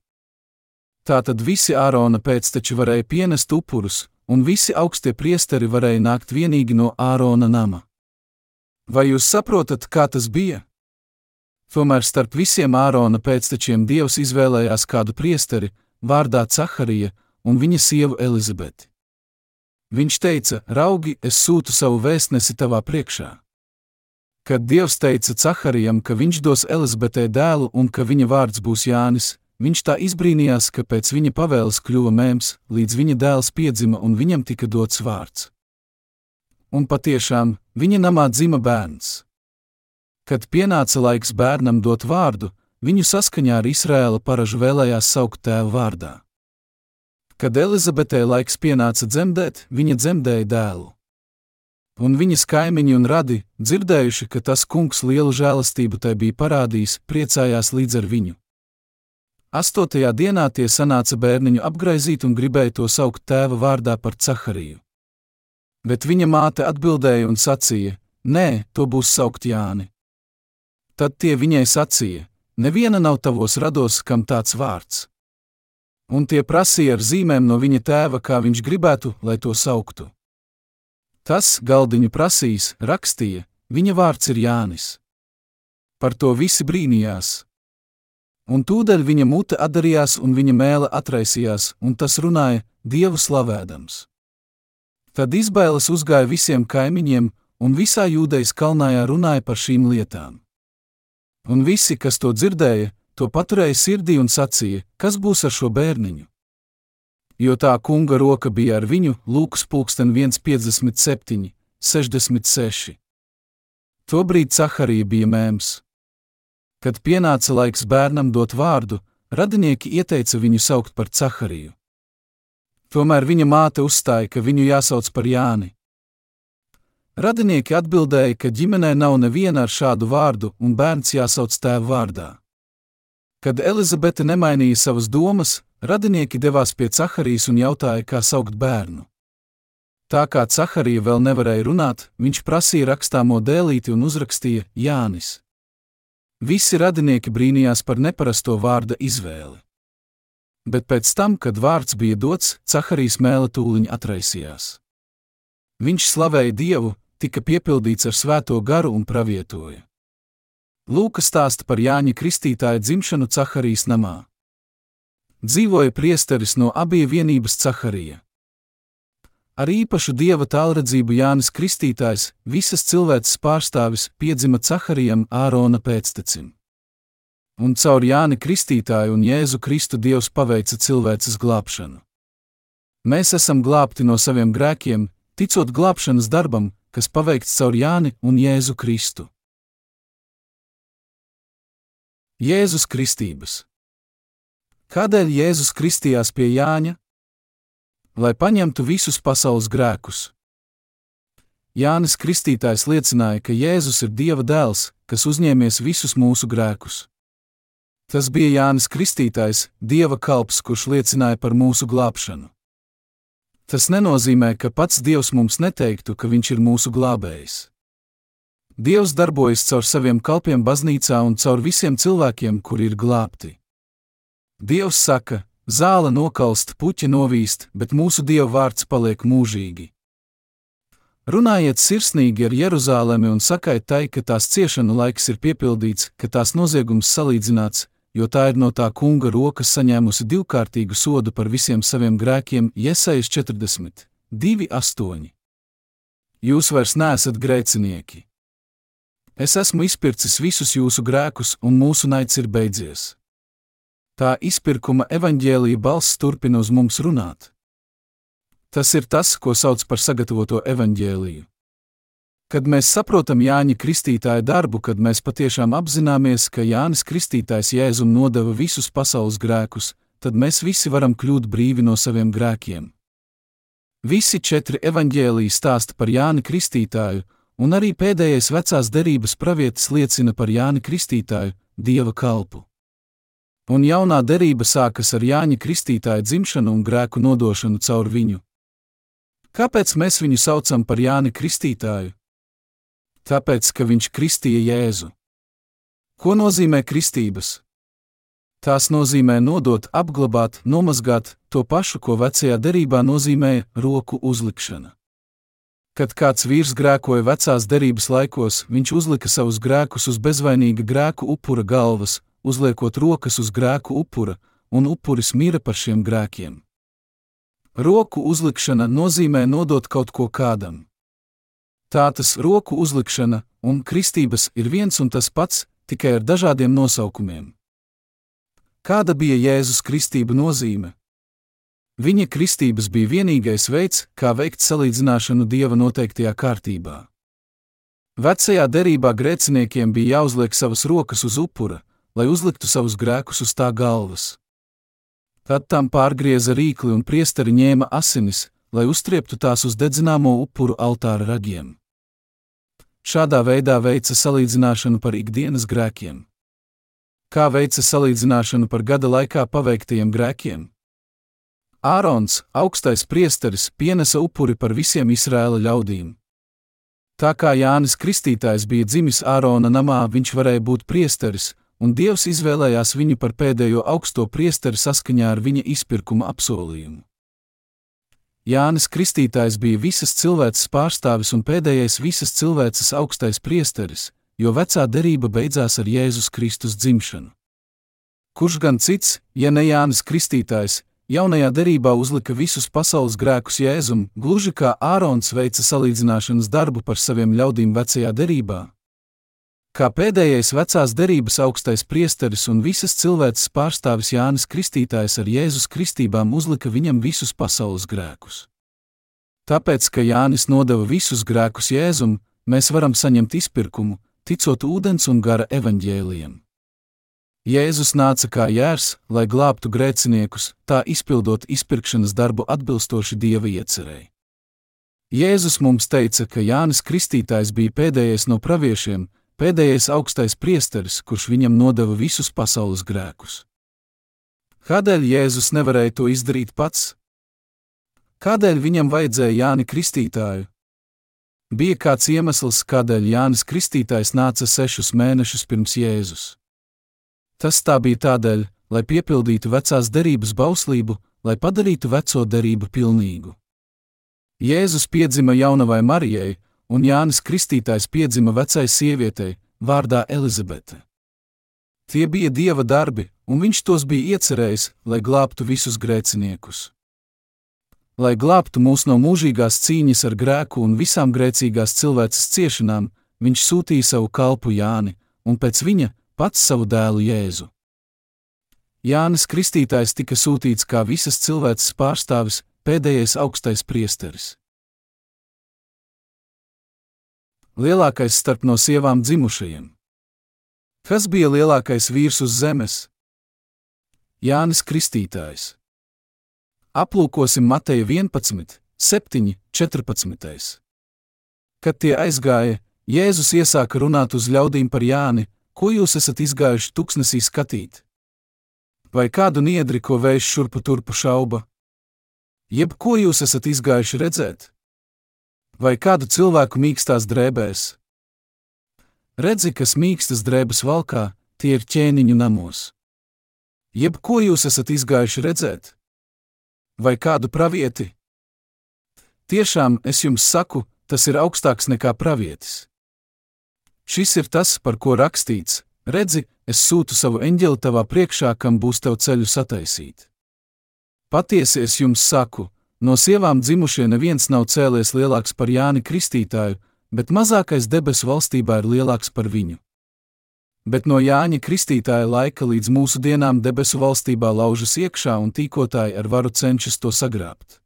Tātad visi Ārona pēcteči varēja pienest upurus, un visi augstie priesteri varēja nākt tikai no Ārona nama. Vai jūs saprotat, kā tas bija? Tomēr starp visiem Ārona pēctečiem Dievs izvēlējās kādu priesteri, vārdā Caharija, un viņa sievu Elizabeti. Viņš teica: Raugi, es sūtu savu vēstnesi tavā priekšā. Kad Dievs teica Caharijam, ka viņš dos Elizabetei dēlu un ka viņa vārds būs Jānis, Viņš tā izbrīnījās, ka pēc viņa pavēles kļuva mēms, līdz viņa dēls piedzima un viņam tika dots vārds. Un patiešām viņa namā dzima bērns. Kad pienāca laiks bērnam dot vārdu, viņu saskaņā ar Izraēla paražu vēlējās saukt tēva vārdā. Kad Elizabetei laiks pienāca dzemdēt, viņa dzemdēja dēlu. Un viņas kaimiņi un radi, dzirdējuši, ka tas kungs lielu žēlastību tai bija parādījis, priecājās līdz ar viņu. Astotajā dienā tie sanāca bērniņu apgraizīt un gribēja to saukt tēva vārdā par Cahariju. Bet viņa māte atbildēja un sacīja: Nē, to būs saukt Jāni. Tad tie viņai sacīja: Neviena nav tavos rados, kam tāds vārds. Un tie prasīja ar zīmēm no viņa tēva, kā viņš gribētu, lai to sauktu. Tas galdiņu prasīs, rakstīja, viņa vārds ir Jānis. Par to visi brīnījās. Un tūdaļ viņa mute atdarījās un viņa mēlē atraisījās, un tas runāja, Dievu slavēdams. Tad izbailes uzgāja visiem kaimiņiem, un visā jūdejas kalnājā runāja par šīm lietām. Un visi, kas to dzirdēja, to paturēja sirdī un sacīja, kas būs ar šo bērniņu. Jo tā kunga roka bija ar viņu, Lūks pulksten 1,57, 66. Tobrīd Caharija bija mēms. Kad pienāca laiks bērnam dot vārdu, radinieki ieteica viņu saukt par Cahariju. Tomēr viņa māte uzstāja, ka viņu jāsauc par Jāni. Radinieki atbildēja, ka ģimenē nav neviena ar šādu vārdu, un bērns jāsauc tēva vārdā. Kad Elizabete nemainīja savas domas, radinieki devās pie Caharijas un jautāja, kā saukt bērnu. Tā kā Caharija vēl nevarēja runāt, viņš prasīja rakstāmo dēlīti un uzrakstīja Jānis. Visi radinieki brīnījās par neparasto vārda izvēli. Bet pēc tam, kad vārds bija dots, Caharijas mēlē tūliņ atraisījās. Viņš slavēja Dievu, tika piepildīts ar svēto garu un pravietoja. Lūka stāsta par Jāņa Kristītāja dzimšanu Caharijas namā. Dzīvoja priesteris no abiem vienības Caharija. Ar īpašu dieva tālredzību Jānis Kristītājs, visas cilvēces pārstāvis, piedzima Caharijam Ārona pēctecim. Un caur Jāni Kristītāju un Jēzu Kristu Dievs paveica cilvēces glābšanu. Mēs esam glābti no saviem grēkiem, ticot glābšanas darbam, kas paveikts caur Jāni un Jēzu Kristu. Jēzus Kristības Kādēļ Jēzus kristījās pie Jāņa, lai paņemtu visus pasaules grēkus. Jānis Kristītājs liecināja, ka Jēzus ir Dieva dēls, kas uzņēmies visus mūsu grēkus. Tas bija Jānis Kristītājs, Dieva kalps, kurš liecināja par mūsu glābšanu. Tas nenozīmē, ka pats Dievs mums neteiktu, ka Viņš ir mūsu glābējs. Dievs darbojas caur saviem kalpiem baznīcā un caur visiem cilvēkiem, kuri ir glābti. Dievs saka, zāle nokalst, puķi novīst, bet mūsu Dieva vārds paliek mūžīgi. Runājiet sirsnīgi ar Jeruzalemi un sakiet tai, ka tās ciešanu laiks ir piepildīts, ka tās noziegums salīdzināts, jo tā ir no tā kunga rokas saņēmusi divkārtīgu sodu par visiem saviem grēkiem, Iesaijas 40, 2,8. Jūs vairs neesat grēcinieki. Es esmu izpircis visus jūsu grēkus, un mūsu naids ir beidzies. Tā izpirkuma evaņģēlīja balss turpina uz mums runāt. Tas ir tas, ko sauc par sagatavoto evaņģēlīju. Kad mēs saprotam Jāņa Kristītāja darbu, kad mēs patiešām apzināmies, ka Jānis Kristītājs Jēzum nodeva visus pasaules grēkus, tad mēs visi varam kļūt brīvi no saviem grēkiem. Visi četri evaņģēlīji stāsta par Jāni Kristītāju, un arī pēdējais vecās derības pravietis liecina par Jāni Kristītāju, Dieva kalpu. Un jaunā derība sākas ar Jāņa Kristītāja dzimšanu un grēku nodošanu caur viņu. Kāpēc mēs viņu saucam par Jāni Kristītāju? Tāpēc, ka viņš kristīja Jēzu. Ko nozīmē kristības? Tās nozīmē nodot, apglabāt, nomazgāt to pašu, ko vecajā derībā nozīmēja roku uzlikšana. Kad kāds vīrs grēkoja vecās derības laikos, viņš uzlika savus grēkus uz bezvainīga grēku upura galvas, uzliekot rokas uz grēku upura, un upuris mira par šiem grēkiem. Roku uzlikšana nozīmē nodot kaut ko kādam. Tātad roku uzlikšana un kristības ir viens un tas pats, tikai ar dažādiem nosaukumiem. Kāda bija Jēzus kristība nozīme? Viņa kristības bija vienīgais veids, kā veikt salīdzināšanu dieva noteiktajā kārtībā. Vecajā derībā grēciniekiem bija jāuzliek savas rokas uz upura, lai uzliktu savus grēkus uz tā galvas. Tad tam pārgrieza rīkli un priesteri ņēma asinis, lai uztrieptu tās uz dedzināmo upuru altāra ragiem. Šādā veidā veica salīdzināšanu par ikdienas grēkiem. Kā veica salīdzināšanu par gada laikā paveiktajiem grēkiem? Ārons, augstais priesteris, pienesa upuri par visiem Izraēla ļaudīm. Tā kā Jānis Kristītājs bija dzimis Ārona namā, viņš varēja būt priesteris, un Dievs izvēlējās viņu par pēdējo augsto priesteri saskaņā ar viņa izpirkuma apsolījumu. Jānis Kristītājs bija visas cilvēces pārstāvis un pēdējais visas cilvēces augstais priesteris, jo vecā derība beidzās ar Jēzus Kristus dzimšanu. Kurš gan cits, ja ne Jānis Kristītājs, jaunajā derībā uzlika visus pasaules grēkus Jēzum, gluži kā Ārons veica salīdzināšanas darbu par saviem ļaudīm vecajā derībā? Kā pēdējais vecās derības augstais priesteris un visas cilvēces pārstāvis Jānis Kristītājs ar Jēzus kristībām uzlika viņam visus pasaules grēkus. Tāpēc, ka Jānis nodeva visus grēkus Jēzum, mēs varam saņemt izpirkumu, ticot ūdens un gara evaņģēliem. Jēzus nāca kā jērs, lai glābtu grēciniekus, tā izpildot izpirkšanas darbu atbilstoši Dieva iecerēji. Jēzus mums teica, ka Jānis Kristītājs bija pēdējais no praviešiem, pēdējais augstais priesteris, kurš viņam nodeva visus pasaules grēkus. Kādēļ Jēzus nevarēja to izdarīt pats? Kādēļ viņam vajadzēja Jāni Kristītāju? Bija kāds iemesls, kādēļ Jānis Kristītājs nāca sešus mēnešus pirms Jēzus. Tas tā bija tādēļ, lai piepildītu vecās derības bauslību, lai padarītu veco derību pilnīgu. Jēzus piedzima jaunavai Marijai, un Jānis Kristītājs piedzima vecai sievietei, vārdā Elizabete. Tie bija dieva darbi, un viņš tos bija iecerējis, lai glābtu visus grēciniekus. Lai glābtu mūs no mūžīgās cīņas ar grēku un visām grēcīgās cilvēces ciešanām, viņš sūtīja savu kalpu Jāni, un pēc viņa pats savu dēlu Jēzu. Jānis Kristītājs tika sūtīts kā visas cilvēces pārstāvis, pēdējais augstais priesteris. Lielākais starp no sievām dzimušajiem. Kas bija lielākais vīrs uz zemes? Jānis Kristītājs. Aplūkosim Mateja 11, 7, 14. Kad tie aizgāja, Jēzus iesāka runāt uz ļaudīm par Jāni, ko jūs esat izgājuši tuksnesī skatīt. Vai kādu niedri, ko vējš šurpu turpu šauba? Jeb ko jūs esat izgājuši redzēt? Vai kādu cilvēku mīkstās drēbēs? Redzi, kas mīkstas drēbes valkā, tie ir ķēniņu namos. Jeb ko jūs esat izgājuši redzēt? Vai kādu pravieti? Tiešām es jums saku, tas ir augstāks nekā pravietis. Šis ir tas, par ko rakstīts: Redzi, es sūtu savu eņģeli tavā priekšā, kam būs tev ceļu sataisīt. Patiesi es jums saku, no sievām dzimušie neviens nav cēlies lielāks par Jāni Kristītāju, bet mazākais debesu valstībā ir lielāks par viņu. Bet no Jāņa Kristītāja laika līdz mūsu dienām debesu valstībā laužas iekšā un tīkotāji ar varu cenšas to sagrābt.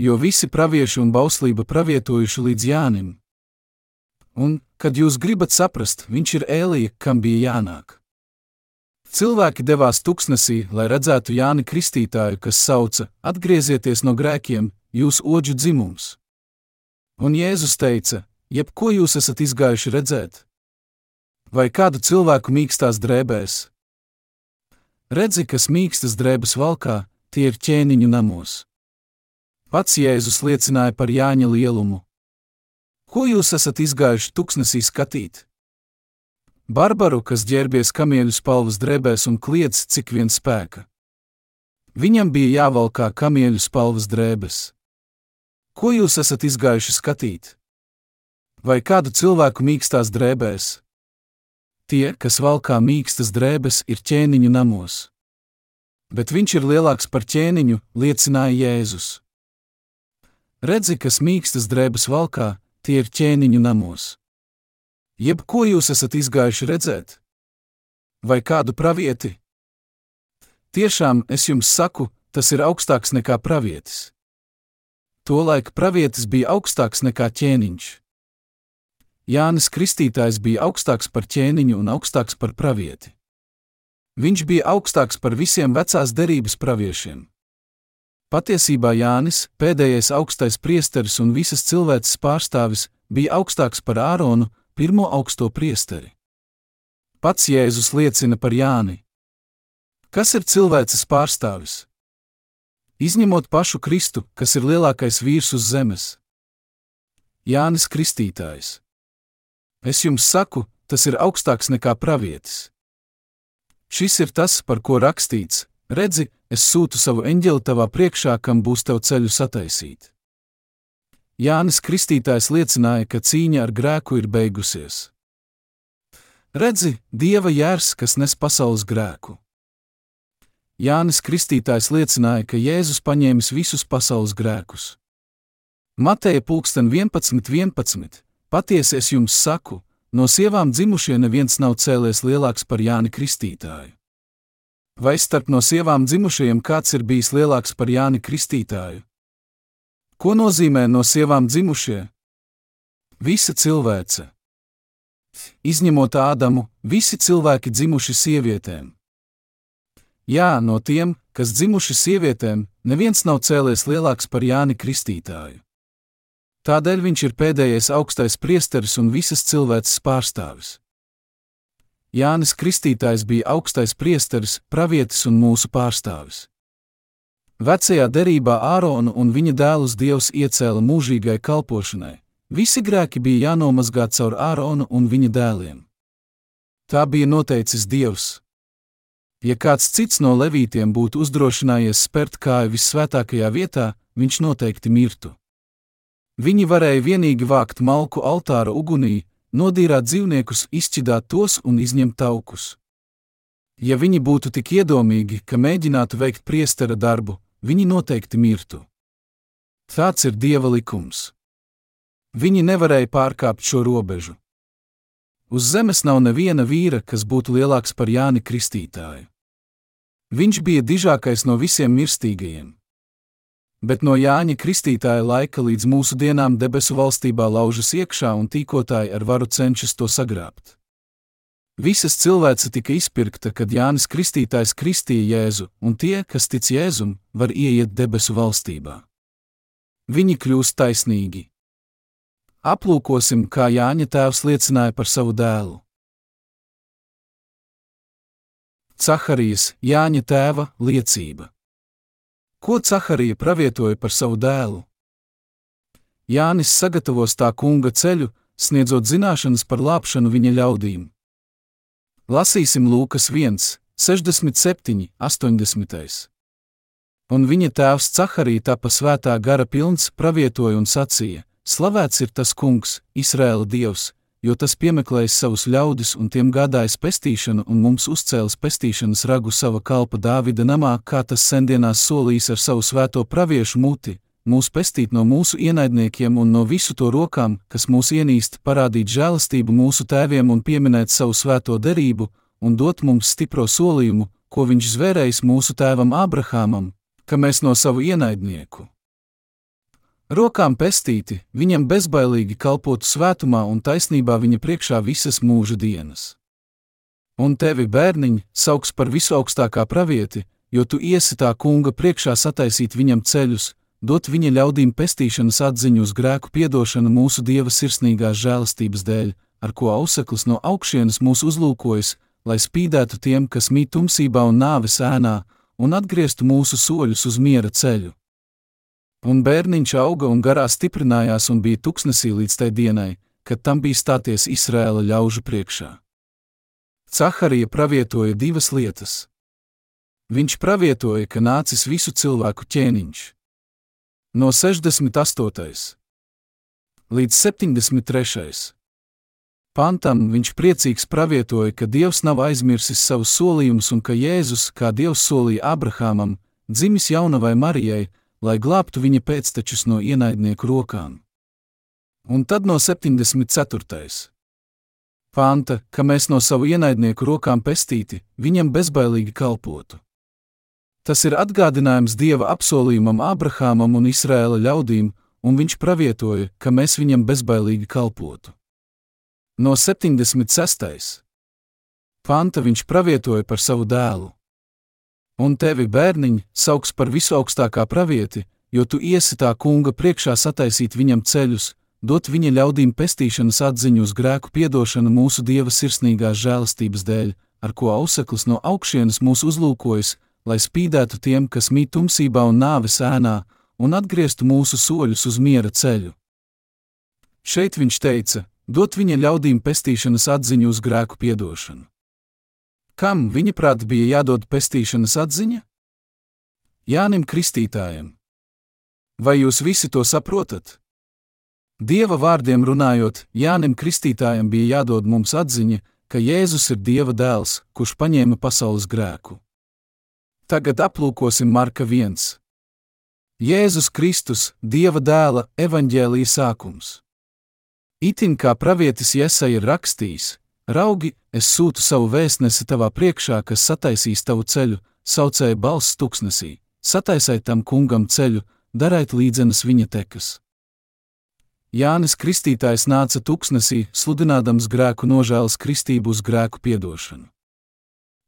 Jo visi pravieši un bauslība pravietojuši līdz Jānim, un, kad jūs gribat saprast, viņš ir Ēlija, kam bija jānāk. Cilvēki devās tuksnesī, lai redzētu Jāni Kristītāju, kas sauca: Atgriezieties no grēkiem, jūs oģu dzimums! Un Jēzus teica: Jebko jūs esat izgājuši redzēt? Vai kādu cilvēku mīkstās drēbēs? Redzi, kas mīkstas drēbes valkā, tie ir ķēniņu namos. Pats Jēzus liecināja par Jāņa lielumu. Ko jūs esat izgājuši tuksnesī skatīt? Barbaru, kas ģērbies kamieļu spalvas drēbēs un kliedz, cik vien spēka. Viņam bija jāvalkā kamieļu spalvas drēbes. Ko jūs esat izgājuši skatīt? Vai kādu cilvēku mīkstās drēbēs? Tie, kas valkā mīkstas drēbes, ir ķēniņu namos. Bet viņš ir lielāks par ķēniņu, liecināja Jēzus. Redzi, kas mīkstas drēbes valkā, tie ir ķēniņu namos. Jeb ko jūs esat izgājuši redzēt? Vai kādu pravieti? Tiešām es jums saku, tas ir augstāks nekā pravietis. Tolaik pravietis bija augstāks nekā ķēniņš. Jānis Kristītājs bija augstāks par ķēniņu un augstāks par pravieti. Viņš bija augstāks par visiem vecās derības praviešiem. Patiesībā Jānis, pēdējais augstais priesteris un visas cilvēces pārstāvis, bija augstāks par Āronu, pirmo augsto priesteri. Pats Jēzus liecina par Jāni. Kas ir cilvēces pārstāvis? Izņemot pašu Kristu, kas ir lielākais vīrs uz zemes. Jānis Kristītājs. Es jums saku, tas ir augstāks nekā pravietis. Šis ir tas, par ko rakstīts: Redzi, es sūtu savu eņģeli tavā priekšā, kam būs tev ceļu sataisīt. Jānis Kristītājs liecināja, ka cīņa ar grēku ir beigusies. Redzi, Dieva jērs, kas nes pasaules grēku. Jānis Kristītājs liecināja, ka Jēzus paņēmis visus pasaules grēkus. Mateja pulksten 11, 11. Patiesi es jums saku, no sievām dzimušie neviens nav cēlies lielāks par Jāni Kristītāju. Vai starp no sievām dzimušajiem kāds ir bijis lielāks par Jāni Kristītāju? Ko nozīmē no sievām dzimušie? Visa cilvēce. Izņemot Ādamu, visi cilvēki dzimuši sievietēm. Jā, no tiem, kas dzimuši sievietēm, neviens nav cēlies lielāks par Jāni Kristītāju. Tādēļ viņš ir pēdējais augstais priesteris un visas cilvēces pārstāvis. Jānis Kristītājs bija augstais priesteris, pravietis un mūsu pārstāvis. Vecajā derībā Āronu un viņa dēlus Dievs iecēla mūžīgai kalpošanai. Visi grēki bija jānomazgā caur Āronu un viņa dēliem. Tā bija noteicis Dievs. Ja kāds cits no levītiem būtu uzdrošinājies spērt kāju vissvētākajā vietā, viņš noteikti mirtu. Viņi varēja vienīgi vākt malku altāra ugunī, nodīrāt dzīvniekus, izšķidāt tos un izņemt taukus. Ja viņi būtu tik iedomīgi, ka mēģinātu veikt priestera darbu, viņi noteikti mirtu. Tāds ir dieva likums. Viņi nevarēja pārkāpt šo robežu. Uz zemes nav neviena vīra, kas būtu lielāks par Jāni Kristītāju. Viņš bija dižākais no visiem mirstīgajiem bet no Jāņa Kristītāja laika līdz mūsu dienām debesu valstībā laužas iekšā un tīkotāji ar varu cenšas to sagrābt. Visas cilvēce tika izpirkta, kad Jānis Kristītājs kristīja Jēzu, un tie, kas tic Jēzum, var ieiet debesu valstībā. Viņi kļūst taisnīgi. Aplūkosim, kā Jāņa tēvs liecināja par savu dēlu. Caharijas, Jāņa tēva liecība. Ko Caharija pravietoja par savu dēlu? Jānis sagatavos tā kunga ceļu, sniedzot zināšanas par lāpšanu viņa ļaudīm. Lasīsim Lūkas 1, 67, 80. Un viņa tēvs Caharija tapa svētā gara pilns, pravietoja un sacīja: Slavēts ir tas kungs, Izraēla dievs, jo tas piemeklējis savus ļaudis un tiem gādājis pestīšanu un mums uzcēlis pestīšanas ragu sava kalpa Dāvida namā, kā tas sendienās solījis ar savu svēto praviešu muti, mūs pestīt no mūsu ienaidniekiem un no visu to rokām, kas mūs ienīst, parādīt žēlastību mūsu tēviem un pieminēt savu svēto derību, un dot mums stipro solījumu, ko viņš zvērējis mūsu tēvam Abrahamam, ka mēs no savu ienaidnieku Rokām pestīti, viņam bezbailīgi kalpotu svētumā un taisnībā viņa priekšā visas mūža dienas. Un tevi, bērniņ, sauks par visaugstākā pravieti, jo tu iesi tā kunga priekšā sataisīt viņam ceļus, dot viņa ļaudīm pestīšanas atziņu uz grēku piedošanu mūsu dieva sirsnīgās žēlastības dēļ, ar ko auseklis no augšienes mūs uzlūkojas, lai spīdētu tiem, kas mīt tumsībā un nāves ēnā, un atgrieztu mūsu soļus uz miera ceļu. Un bērniņš auga un garā stiprinājās un bija tuksnesī līdz tai dienai, kad tam bija stāties Izrēla ļaužu priekšā. Caharija pravietoja divas lietas. Viņš pravietoja, ka nācis visu cilvēku ķēniņš. No 68. līdz 73. pantam viņš priecīgs pravietoja, ka Dievs nav aizmirsis savus solījumus un ka Jēzus, kā Dievs solīja Abrahamam, dzimis jaunavai Marijai, lai glābtu viņa pēctečus no ienaidnieku rokām. Un tad no 74. panta, ka mēs no savu ienaidnieku rokām pestīti, viņam bezbailīgi kalpotu. Tas ir atgādinājums Dieva apsolījumam Abrahamam un Izraēla ļaudīm, un viņš pravietoja, ka mēs viņam bezbailīgi kalpotu. No 76. panta viņš pravietoja par savu dēlu un tevi, bērniņ, sauks par visaugstākā pravieti, jo tu iesi tā kunga priekšā sataisīt viņam ceļus, dot viņa ļaudīm pestīšanas atziņu uz grēku piedošanu mūsu dieva sirsnīgās žēlastības dēļ, ar ko auseklis no augšienes mūs uzlūkojas, lai spīdētu tiem, kas mīt tumsībā un nāves ēnā, un atgrieztu mūsu soļus uz miera ceļu. Šeit viņš teica: dot viņa ļaudīm pestīšanas atziņu uz grēku piedošanu. Kam viņa prāt bija jādod pestīšanas atziņa? Jānim Kristītājam. Vai jūs visi to saprotat? Dieva vārdiem runājot, Jānim Kristītājam bija jādod mums atziņa, ka Jēzus ir Dieva dēls, kurš paņēma pasaules grēku. Tagad aplūkosim Marka 1. Jēzus Kristus, Dieva dēla, evaņģēlīja sākums. Itin kā pravietis Jēzus ir rakstījis, Raugi, es sūtu savu vēstnesi tavā priekšā, kas sataisīs tavu ceļu, saucēja balss tuksnesī, sataisai tam kungam ceļu, darēt līdzenas viņa tekas. Jānis Kristītājs nāca tuksnesī, sludinādams grēku nožēlas kristību uz grēku piedošanu.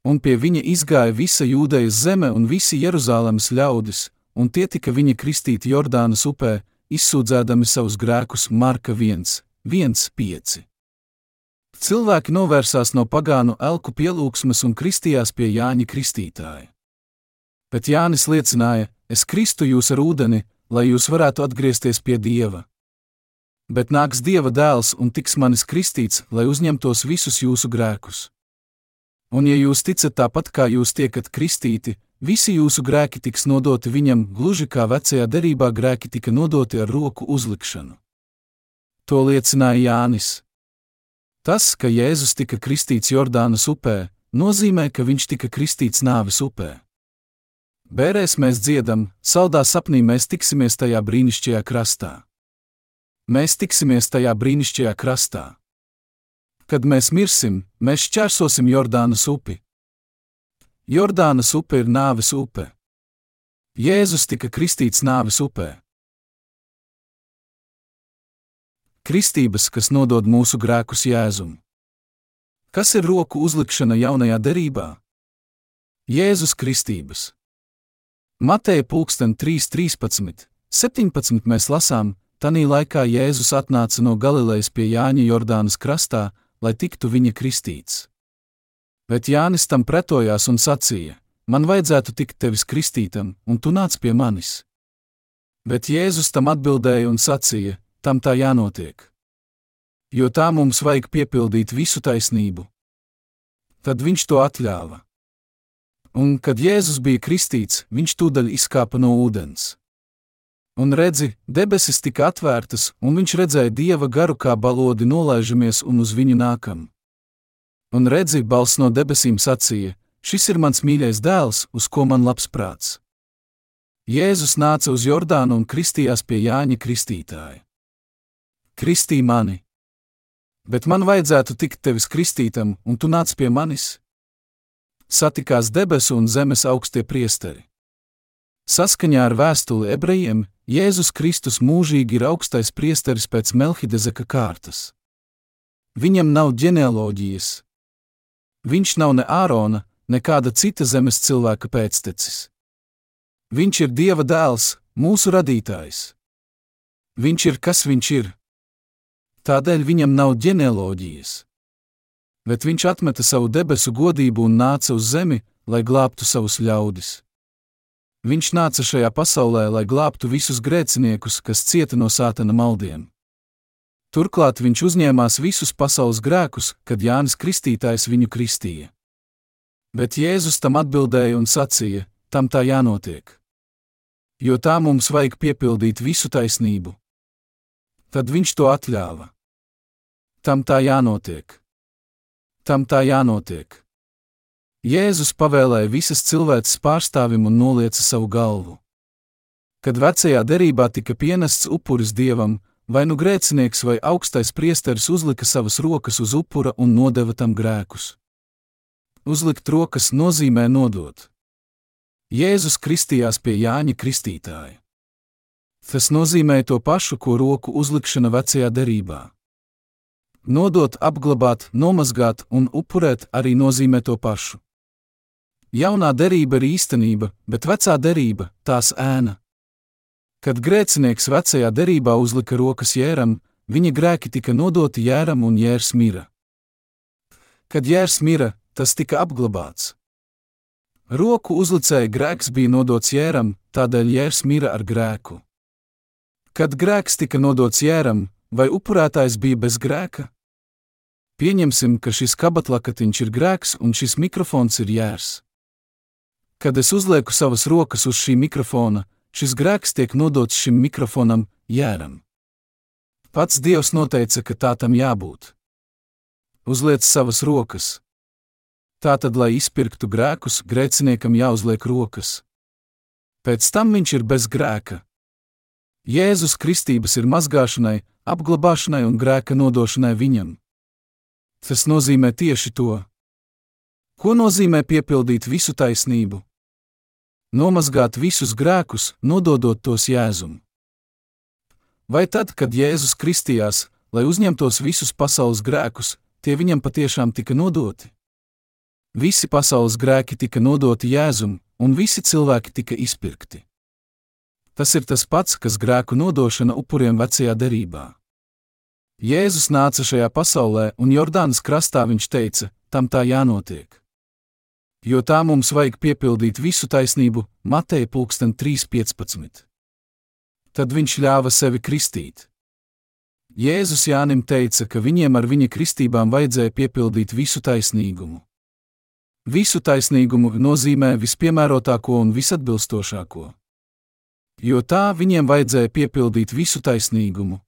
Un pie viņa izgāja visa jūdejas zeme un visi Jeruzalemes ļaudis, un tie tika viņa kristīti Jordānas upē, izsūdzēdami savus grēkus Marka 1, 1, 5. Cilvēki novērsās no pagānu elku pielūgsmes un kristījās pie Jāņa Kristītāja. Bet Jānis liecināja: Es kristu jūs ar ūdeni, lai jūs varētu atgriezties pie Dieva. Bet nāks Dieva dēls un tiks manis kristīts, lai uzņemtos visus jūsu grēkus. Un, ja jūs ticat tāpat kā jūs tiekat kristīti, visi jūsu grēki tiks nodoti viņam, gluži kā vecajā derībā grēki tika nodoti ar roku uzlikšanu. To liecināja Jānis. Tas, ka Jēzus tika kristīts Jordānas upē, nozīmē, ka viņš tika kristīts nāves upē. Bērēs mēs dziedam, saldā sapnī mēs tiksimies tajā brīnišķīgajā krastā. Mēs tiksimies tajā brīnišķīgajā krastā. Kad mēs mirsim, mēs šķērsosim Jordānas upi. Jordānas upe ir nāves upe. Jēzus tika kristīts nāves upē. Kristības, kas nodod mūsu grēkus Jēzum. Kas ir roku uzlikšana jaunajā derībā? Jēzus Kristības. Mateja pulksten 3.13, 17 mēs lasām, tanī laikā Jēzus atnāca no Galilejas pie Jāņa Jordānas krastā, lai tiktu viņa kristīts. Bet Jānis tam pretojās un sacīja: man vajadzētu tikt tevis kristītam, un tu nāc pie manis. Bet Jēzus tam atbildēja un sacīja: Tam tā jānotiek. Jo tā mums vajag piepildīt visu taisnību. Tad viņš to atļāva. Un, kad Jēzus bija kristīts, viņš tūdaļ izkāpa no ūdens. Un redzi, debesis tika atvērtas, un viņš redzēja dieva garu kā balodi nolaižamies un uz viņu nākam. Un redzi, balss no debesīm sacīja: Šis ir mans mīļais dēls, uz ko man labs prāts. Jēzus nāca uz Jordānu un kristījās pie Jāņa Kristītāja. Kristī mani! Bet man vajadzētu tikt tevis kristītam, un tu nāc pie manis? Satikās debesu un zemes augstie priesteri. Saskaņā ar vēstuli ebrejiem, Jēzus Kristus mūžīgi ir augstais priesteris pēc Melhidezeka kārtas. Viņam nav ģenealoģijas. Viņš nav ne Ārona, nekāda cita zemes cilvēka pēctecis. Viņš ir Dieva dēls, mūsu radītājs. Viņš ir kas viņš ir. Tādēļ viņam nav ģenealoģijas. Bet viņš atmeta savu debesu godību un nāca uz zemi, lai glābtu savus ļaudis. Viņš nāca šajā pasaulē, lai glābtu visus grēciniekus, kas cieta no sātana maldiem. Turklāt viņš uzņēmās visus pasaules grēkus, kad Jānis Kristītājs viņu kristīja. Bet Jēzus tam atbildēja un sacīja: Tam tā jānotiek. Jo tā mums vajag piepildīt visu taisnību. Tad viņš to atļāva. Tam tā jānotiek. Tam tā jānotiek. Jēzus pavēlēja visas cilvēces pārstāvim un nolieca savu galvu. Kad vecajā derībā tika pienests upuris dievam, vai nu grēcinieks vai augstais priesteris uzlika savas rokas uz upura un nodeva tam grēkus. Uzlikt rokas nozīmē nodot. Jēzus kristījās pie Jāņa Kristītāja. Tas nozīmē to pašu, ko roku uzlikšana vecajā derībā. Nodot, apglabāt, nomazgāt un upurēt arī nozīmē to pašu. Jaunā derība ir īstenība, bet vecā derība - tās ēna. Kad grēcinieks vecajā derībā uzlika rokas jēram, viņa grēki tika nodoti jēram un jērs mira. Kad jērs mira, tas tika apglabāts. Roku uzlicēja grēks bija nodots jēram, tādēļ jērs mira ar grēku. Kad grēks tika nodots jēram, vai upurētājs bija bez grēka? Pieņemsim, ka šis kabatlakatiņš ir grēks un šis mikrofons ir jērs. Kad es uzlieku savas rokas uz šī mikrofona, šis grēks tiek nodots šim mikrofonam, jēram. Pats Dievs noteica, ka tā tam jābūt. Uzliec savas rokas. Tātad, lai izpirktu grēkus, grēciniekam jāuzliek rokas. Pēc tam viņš ir bez grēka. Jēzus kristības ir mazgāšanai, apglabāšanai un grēka nodošanai viņam. Tas nozīmē tieši to. Ko nozīmē piepildīt visu taisnību? Nomazgāt visus grēkus, nododot tos Jēzum. Vai tad, kad Jēzus kristījās, lai uzņemtos visus pasaules grēkus, tie viņam patiešām tika nodoti? Visi pasaules grēki tika nodoti Jēzum, un visi cilvēki tika izpirkti. Tas ir tas pats, kas grēku nodošana upuriem vecajā derībā. Jēzus nāca šajā pasaulē, un Jordānas krastā viņš teica: Tam tā jānotiek jo tā mums vajag piepildīt visu taisnību, Mateja 3.15. Tad viņš ļāva sevi kristīt. Jēzus Jānim teica, ka viņiem ar viņa kristībām vajadzēja piepildīt visu taisnīgumu. Visu taisnīgumu nozīmē vispiemērotāko un visatbilstošāko. Jo tā viņiem vajadzēja piepildīt visu taisnīgumu.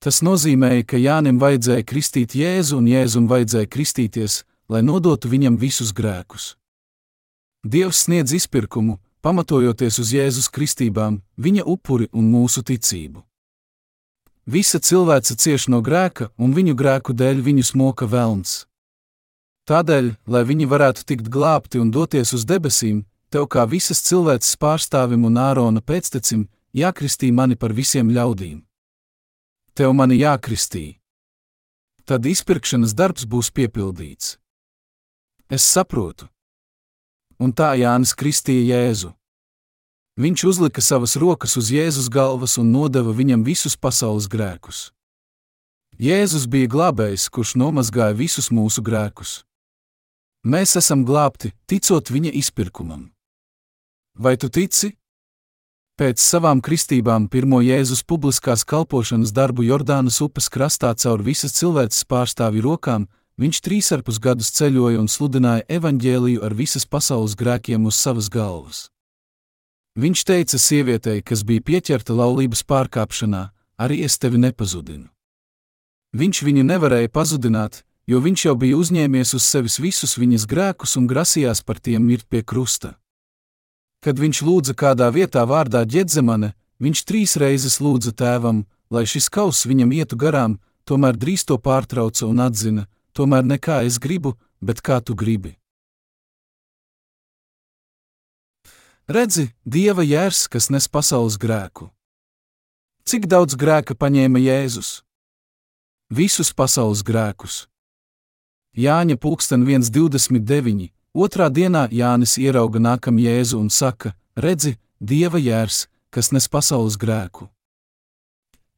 Tas nozīmēja, ka Jānim vajadzēja kristīt Jēzu un Jēzum vajadzēja kristīties, lai nodotu viņam visus grēkus. Dievs sniedz izpirkumu, pamatojoties uz Jēzus kristībām, viņa upuri un mūsu ticību. Visa cilvēce cieš no grēka, un viņu grēku dēļ viņus moka velns. Tādēļ, lai viņi varētu tikt glābti un doties uz debesīm, tev kā visas cilvēces pārstāvim un ārona pēctecim, jākristī mani par visiem ļaudīm. Tev mani jākristī. Tad izpirkšanas darbs būs piepildīts. Es saprotu. Un tā Jānis kristīja Jēzu. Viņš uzlika savas rokas uz Jēzus galvas un nodeva viņam visus pasaules grēkus. Jēzus bija glābējs, kurš nomazgāja visus mūsu grēkus. Mēs esam glābti, ticot viņa izpirkumam. Vai tu tici? Pēc savām kristībām pirmo Jēzus publiskās kalpošanas darbu Jordānas upes krastā caur visas cilvēces pārstāvju rokām, viņš trīsarpus gadus ceļoja un sludināja evaņģēliju ar visas pasaules grēkiem uz savas galvas. Viņš teica sievietei, kas bija pieķerta laulības pārkāpšanā, arī es tevi nepazudinu. Viņš viņu nevarēja pazudināt, jo viņš jau bija uzņēmies uz sevis visus viņas grēkus un grasījās par tiem mirt pie krusta. Kad viņš lūdza kādā vietā vārdā ģedzemane, viņš trīs reizes lūdza tēvam, lai šis kauss viņam ietu garām, tomēr drīz to pārtrauca un atzina: Tomēr ne kā es gribu, bet kā tu gribi. Redzi, Dieva jērs, kas nes pasaules grēku. Cik daudz grēka paņēma Jēzus? Visus pasaules grēkus. Jāņa pulksten 1,29. Otrā dienā Jānis ierauga nākam Jēzu un saka: Redzi, Dieva jērs, kas nes pasaules grēku.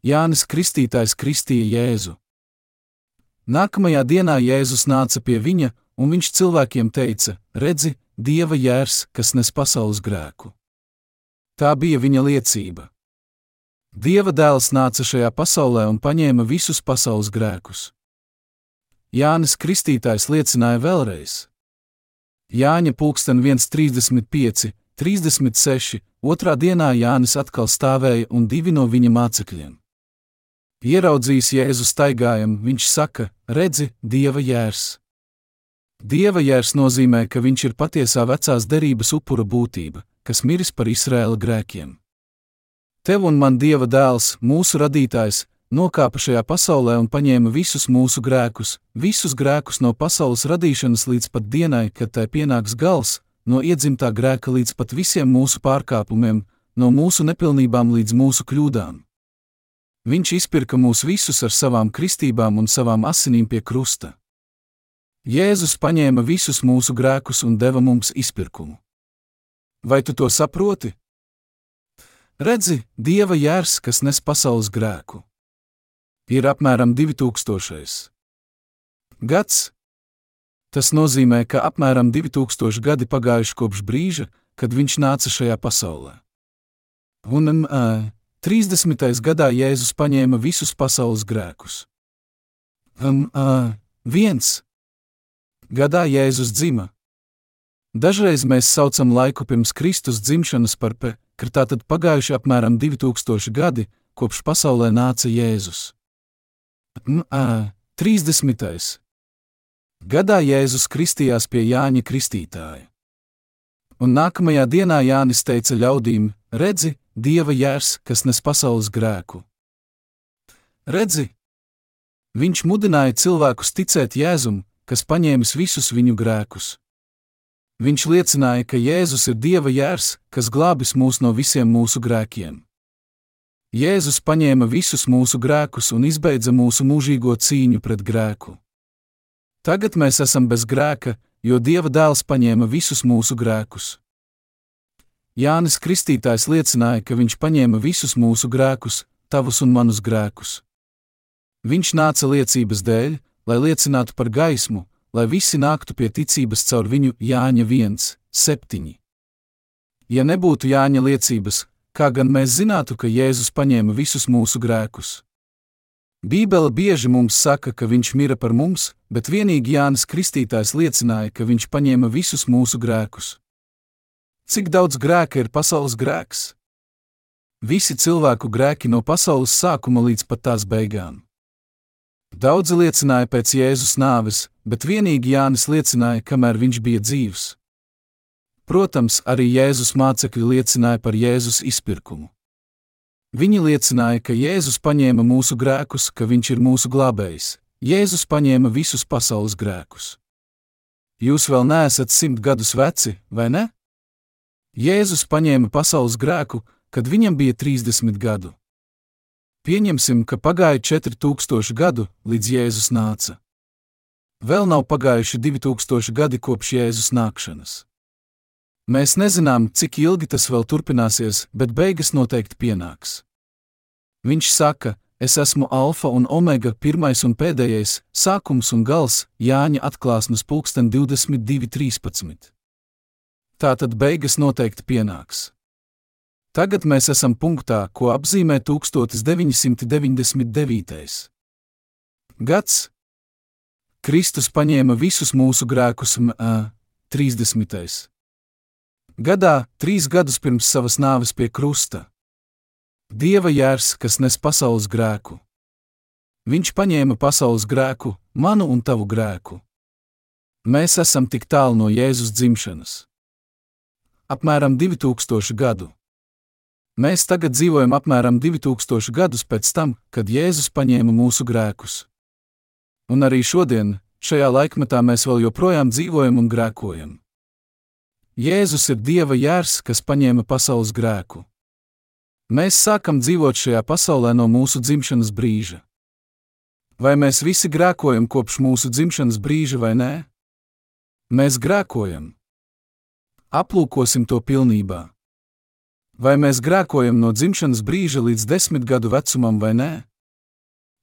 Jānis Kristītājs kristīja Jēzu. Nākamajā dienā Jēzus nāca pie viņa, un viņš cilvēkiem teica: Redzi, Dieva jērs, kas nes pasaules grēku. Tā bija viņa liecība. Dieva dēls nāca šajā pasaulē un paņēma visus pasaules grēkus. Jānis Kristītājs liecināja vēlreiz. Jāņa pulksten 1,35, 36, otrā dienā Jānis atkal stāvēja un divi no viņa mācekļiem. Ieraudzījis Jēzu staigājam, viņš saka: Redzi, Dieva jērs! Dieva jērs nozīmē, ka viņš ir patiesā vecās derības upura būtība, kas miris par Izraēla grēkiem. Tev un man Dieva dēls, mūsu radītājs, nokāpa šajā pasaulē un paņēma visus mūsu grēkus, visus grēkus no pasaules radīšanas līdz pat dienai, kad tai pienāks gals, no iedzimtā grēka līdz pat visiem mūsu pārkāpumiem, no mūsu nepilnībām līdz mūsu kļūdām. Viņš izpirka mūs visus ar savām kristībām un savām asinīm pie krusta. Jēzus paņēma visus mūsu grēkus un deva mums izpirkumu. Vai tu to saproti? Redzi, Dieva jērs, kas nes pasaules grēku ir apmēram 2000. gads. Tas nozīmē, ka apmēram 2000 gadi pagājuši kopš brīža, kad viņš nāca šajā pasaulē. Un uh, 30. gadā Jēzus paņēma visus pasaules grēkus. Um, uh, viens. Gadā Jēzus dzima. Dažreiz mēs saucam laiku pirms Kristus dzimšanas par pe, ka tātad pagājuši apmēram 2000 gadi, kopš pasaulē nāca Jēzus. 30. Gadā Jēzus kristījās pie Jāņa Kristītāja. Un nākamajā dienā Jānis teica ļaudīm: Redzi, Dieva jērs, kas nes pasaules grēku. Redzi, viņš mudināja cilvēkus ticēt Jēzum, kas paņēmis visus viņu grēkus. Viņš liecināja, ka Jēzus ir Dieva jērs, kas glābis mūs no visiem mūsu grēkiem. Jēzus paņēma visus mūsu grēkus un izbeidza mūsu mūžīgo cīņu pret grēku. Tagad mēs esam bez grēka, jo Dieva dēls paņēma visus mūsu grēkus. Jānis Kristītājs liecināja, ka viņš paņēma visus mūsu grēkus, tavus un manus grēkus. Viņš nāca liecības dēļ, lai liecinātu par gaismu, lai visi nāktu pie ticības caur viņu Jāņa 1, 7. Ja nebūtu Jāņa liecības, kā gan mēs zinātu, ka Jēzus paņēma visus mūsu grēkus. Bībele bieži mums saka, ka viņš mira par mums, bet vienīgi Jānis Kristītājs liecināja, ka viņš paņēma visus mūsu grēkus. Cik daudz grēka ir pasaules grēks? Visi cilvēku grēki no pasaules sākuma līdz pat tās beigām. Daudzi liecināja pēc Jēzus nāves, bet vienīgi Jānis liecināja, kamēr viņš bija dzīvs. Protams, arī Jēzus mācekļi liecināja par Jēzus izpirkumu. Viņi liecināja, ka Jēzus paņēma mūsu grēkus, ka Viņš ir mūsu glābējs. Jēzus paņēma visus pasaules grēkus. Jūs vēl neesat simt gadus veci, vai ne? Jēzus paņēma pasaules grēku, kad viņam bija 30 gadu. Pieņemsim, ka pagāja 4000 gadu, līdz Jēzus nāca. Vēl nav pagājuši 2000 gadi kopš Jēzus nākšanas. Mēs nezinām, cik ilgi tas vēl turpināsies, bet beigas noteikti pienāks. Viņš saka, Es esmu alfa un omega, pirmais un pēdējais, sākums un gals, Jāņa atklāsmes pulksten 22.13. Tātad beigas noteikti pienāks. Tagad mēs esam punktā, ko apzīmē 1999. gads. Kristus paņēma visus mūsu grēkus, m, 30. gadā, trīs gadus pirms savas nāves pie krusta. Dieva jērs, kas nes pasaules grēku. Viņš paņēma pasaules grēku, manu un tavu grēku. Mēs esam tik tālu no Jēzus dzimšanas. Apmēram 2000 gadu. Mēs tagad dzīvojam apmēram 2000 gadus pēc tam, kad Jēzus paņēma mūsu grēkus. Un arī šodien, šajā laikmetā, mēs vēl joprojām dzīvojam un grēkojam. Jēzus ir Dieva jērs, kas paņēma pasaules grēku. Mēs sākam dzīvot šajā pasaulē no mūsu dzimšanas brīža. Vai mēs visi grēkojam kopš mūsu dzimšanas brīža vai nē? Mēs grēkojam. Aplūkosim to pilnībā. Vai mēs grēkojam no dzimšanas brīža līdz desmit gadu vecumam vai nē?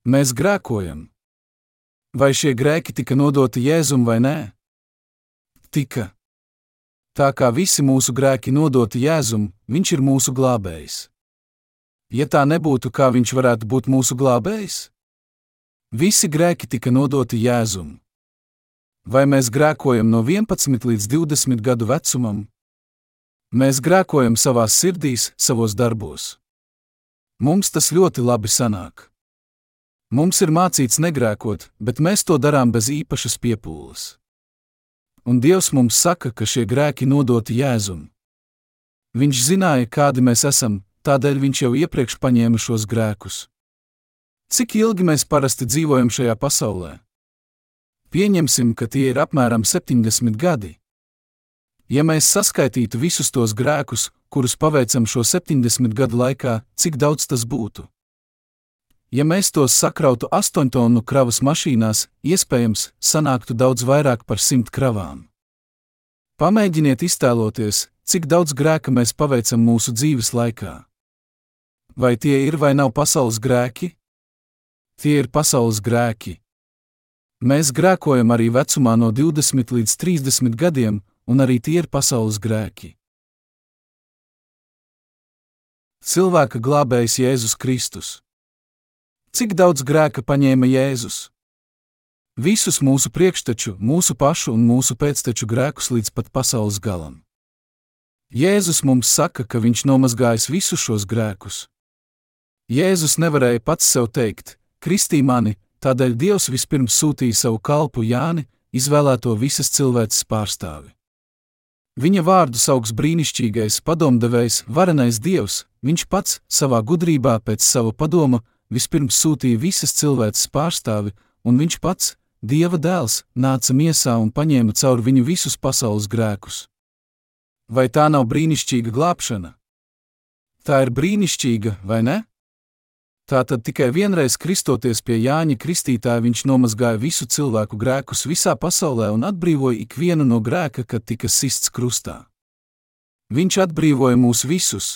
Mēs grēkojam. Vai šie grēki tika nodoti Jēzum vai nē? Tika. Tā kā visi mūsu grēki nodoti Jēzum, viņš ir mūsu glābējs. Ja tā nebūtu, kā viņš varētu būt mūsu glābējs? Visi grēki tika nodoti Jēzum. Vai mēs grēkojam no 11 līdz 20 gadu vecumam, Mēs grēkojam savās sirdīs, savos darbos. Mums tas ļoti labi sanāk. Mums ir mācīts negrēkot, bet mēs to darām bez īpašas piepūles. Un Dievs mums saka, ka šie grēki nodoti Jēzum. Viņš zināja, kādi mēs esam, tādēļ viņš jau iepriekš paņēma šos grēkus. Cik ilgi mēs parasti dzīvojam šajā pasaulē? Pieņemsim, ka tie ir apmēram 70 gadi. Ja mēs saskaitītu visus tos grēkus, kurus paveicam šo 70 gadu laikā, cik daudz tas būtu? Ja mēs tos sakrautu 8 tonu kravas mašīnās, iespējams, sanāktu daudz vairāk par 100 kravām. Pamēģiniet iztēloties, cik daudz grēka mēs paveicam mūsu dzīves laikā. Vai tie ir vai nav pasaules grēki? Tie ir pasaules grēki. Mēs grēkojam arī vecumā no 20 līdz 30 gadiem, un arī tie ir pasaules grēki. Cilvēka glābējs Jēzus Kristus. Cik daudz grēka paņēma Jēzus? Visus mūsu priekšteču, mūsu pašu un mūsu pēcteču grēkus līdz pat pasaules galam. Jēzus mums saka, ka viņš nomazgājis visus šos grēkus. Jēzus nevarēja pats sev teikt: Kristī mani, tādēļ Dievs vispirms sūtīja savu kalpu Jāni, izvēlēto visas cilvēces pārstāvi. Viņa vārdu sauc brīnišķīgais padomdevējs, varenais dievs, viņš pats, savā gudrībā pēc sava padoma, vispirms sūtīja visas cilvēces pārstāvi, un viņš pats, Dieva dēls, nāca miesā un paņēma cauri viņu visus pasaules grēkus. Vai tā nav brīnišķīga glābšana? Tā ir brīnišķīga, vai ne? Tātad tikai vienreiz kristoties pie Jāņa Kristītāja viņš nomazgāja visu cilvēku grēkus visā pasaulē un atbrīvoja ikvienu no grēka, kad tika sists krustā. Viņš atbrīvoja mūs visus.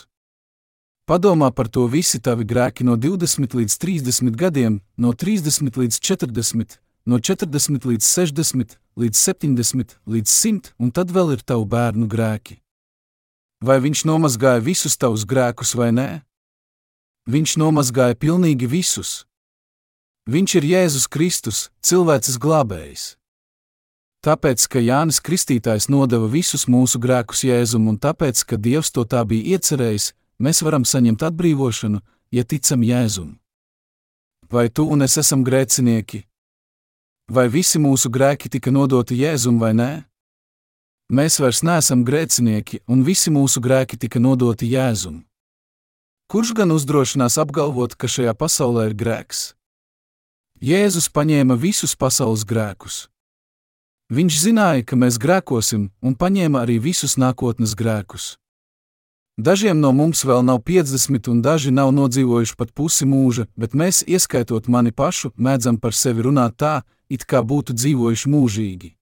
Padomā par to visi tavi grēki no 20 līdz 30 gadiem, no 30 līdz 40, no 40 līdz 60, līdz 70, līdz 100, un tad vēl ir tavu bērnu grēki. Vai viņš nomazgāja visus tavus grēkus vai nē? Viņš nomazgāja pilnīgi visus. Viņš ir Jēzus Kristus, cilvēces glābējs. Tāpēc, ka Jānis Kristītājs nodeva visus mūsu grēkus Jēzum, un tāpēc, ka Dievs to tā bija iecerējis, mēs varam saņemt atbrīvošanu, ja ticam Jēzum. Vai tu un es esam grēcinieki? Vai visi mūsu grēki tika nodoti Jēzum vai nē? Mēs vairs neesam grēcinieki, un visi mūsu grēki tika nodoti Jēzum. Kurš gan uzdrošinās apgalvot, ka šajā pasaulē ir grēks? Jēzus paņēma visus pasaules grēkus. Viņš zināja, ka mēs grēkosim, un paņēma arī visus nākotnes grēkus. Dažiem no mums vēl nav 50, un daži nav nodzīvojuši pat pusi mūža, bet mēs, ieskaitot mani pašu, mēdzam par sevi runāt tā, it kā būtu dzīvojuši mūžīgi.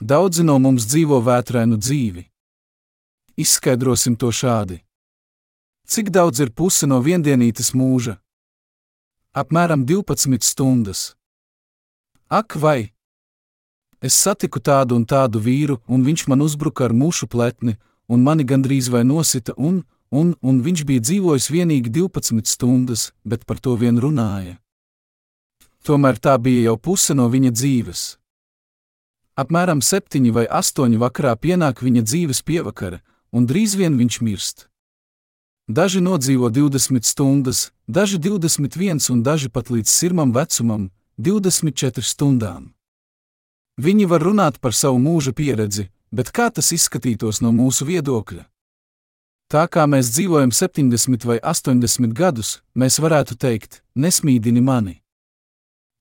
Daudzi no mums dzīvo vētrainu dzīvi. Izskaidrosim to šādi. Cik daudz ir puse no viendienītes mūža? Apmēram 12 stundas. Ak, vai! Es satiku tādu un tādu vīru, un viņš man uzbruka ar mušu pletni, un mani gandrīz vai nosita, un, un, un viņš bija dzīvojis vienīgi 12 stundas, bet par to vien runāja. Tomēr tā bija jau puse no viņa dzīves. Apmēram septiņi vai astoņi vakarā pienāk viņa dzīves pievakara, un drīz vien viņš mirst. Daži nodzīvo 20 stundas, daži 21 un daži pat līdz sirmam vecumam - 24 stundām. Viņi var runāt par savu mūža pieredzi, bet kā tas izskatītos no mūsu viedokļa? Tā kā mēs dzīvojam 70 vai 80 gadus, mēs varētu teikt, nesmīdini mani.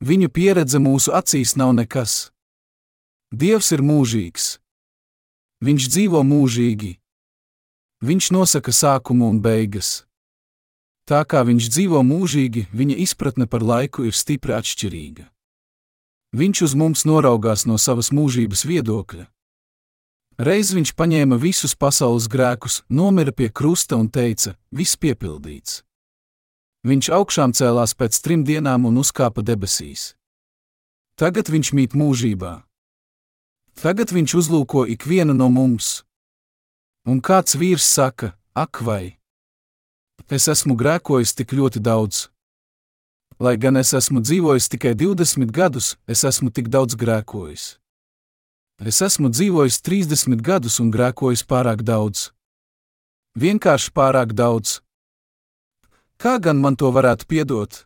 Viņu pieredze mūsu acīs nav nekas. Dievs ir mūžīgs. Viņš dzīvo mūžīgi. Viņš nosaka sākumu un beigas. Tā kā viņš dzīvo mūžīgi, viņa izpratne par laiku ir stipri atšķirīga. Viņš uz mums noraugās no savas mūžības viedokļa. Reiz viņš paņēma visus pasaules grēkus, nomira pie krusta un teica: Viss piepildīts. Viņš augšām cēlās pēc trim dienām un uzkāpa debesīs. Tagad viņš mīt mūžībā. Tagad viņš uzlūko ikvienu no mums. Un kāds vīrs saka, ak, vai! Es esmu grēkojis tik ļoti daudz. Lai gan es esmu dzīvojis tikai 20 gadus, es esmu tik daudz grēkojis. Es esmu dzīvojis 30 gadus un grēkojis pārāk daudz. Vienkārši pārāk daudz. Kā gan man to varētu piedot?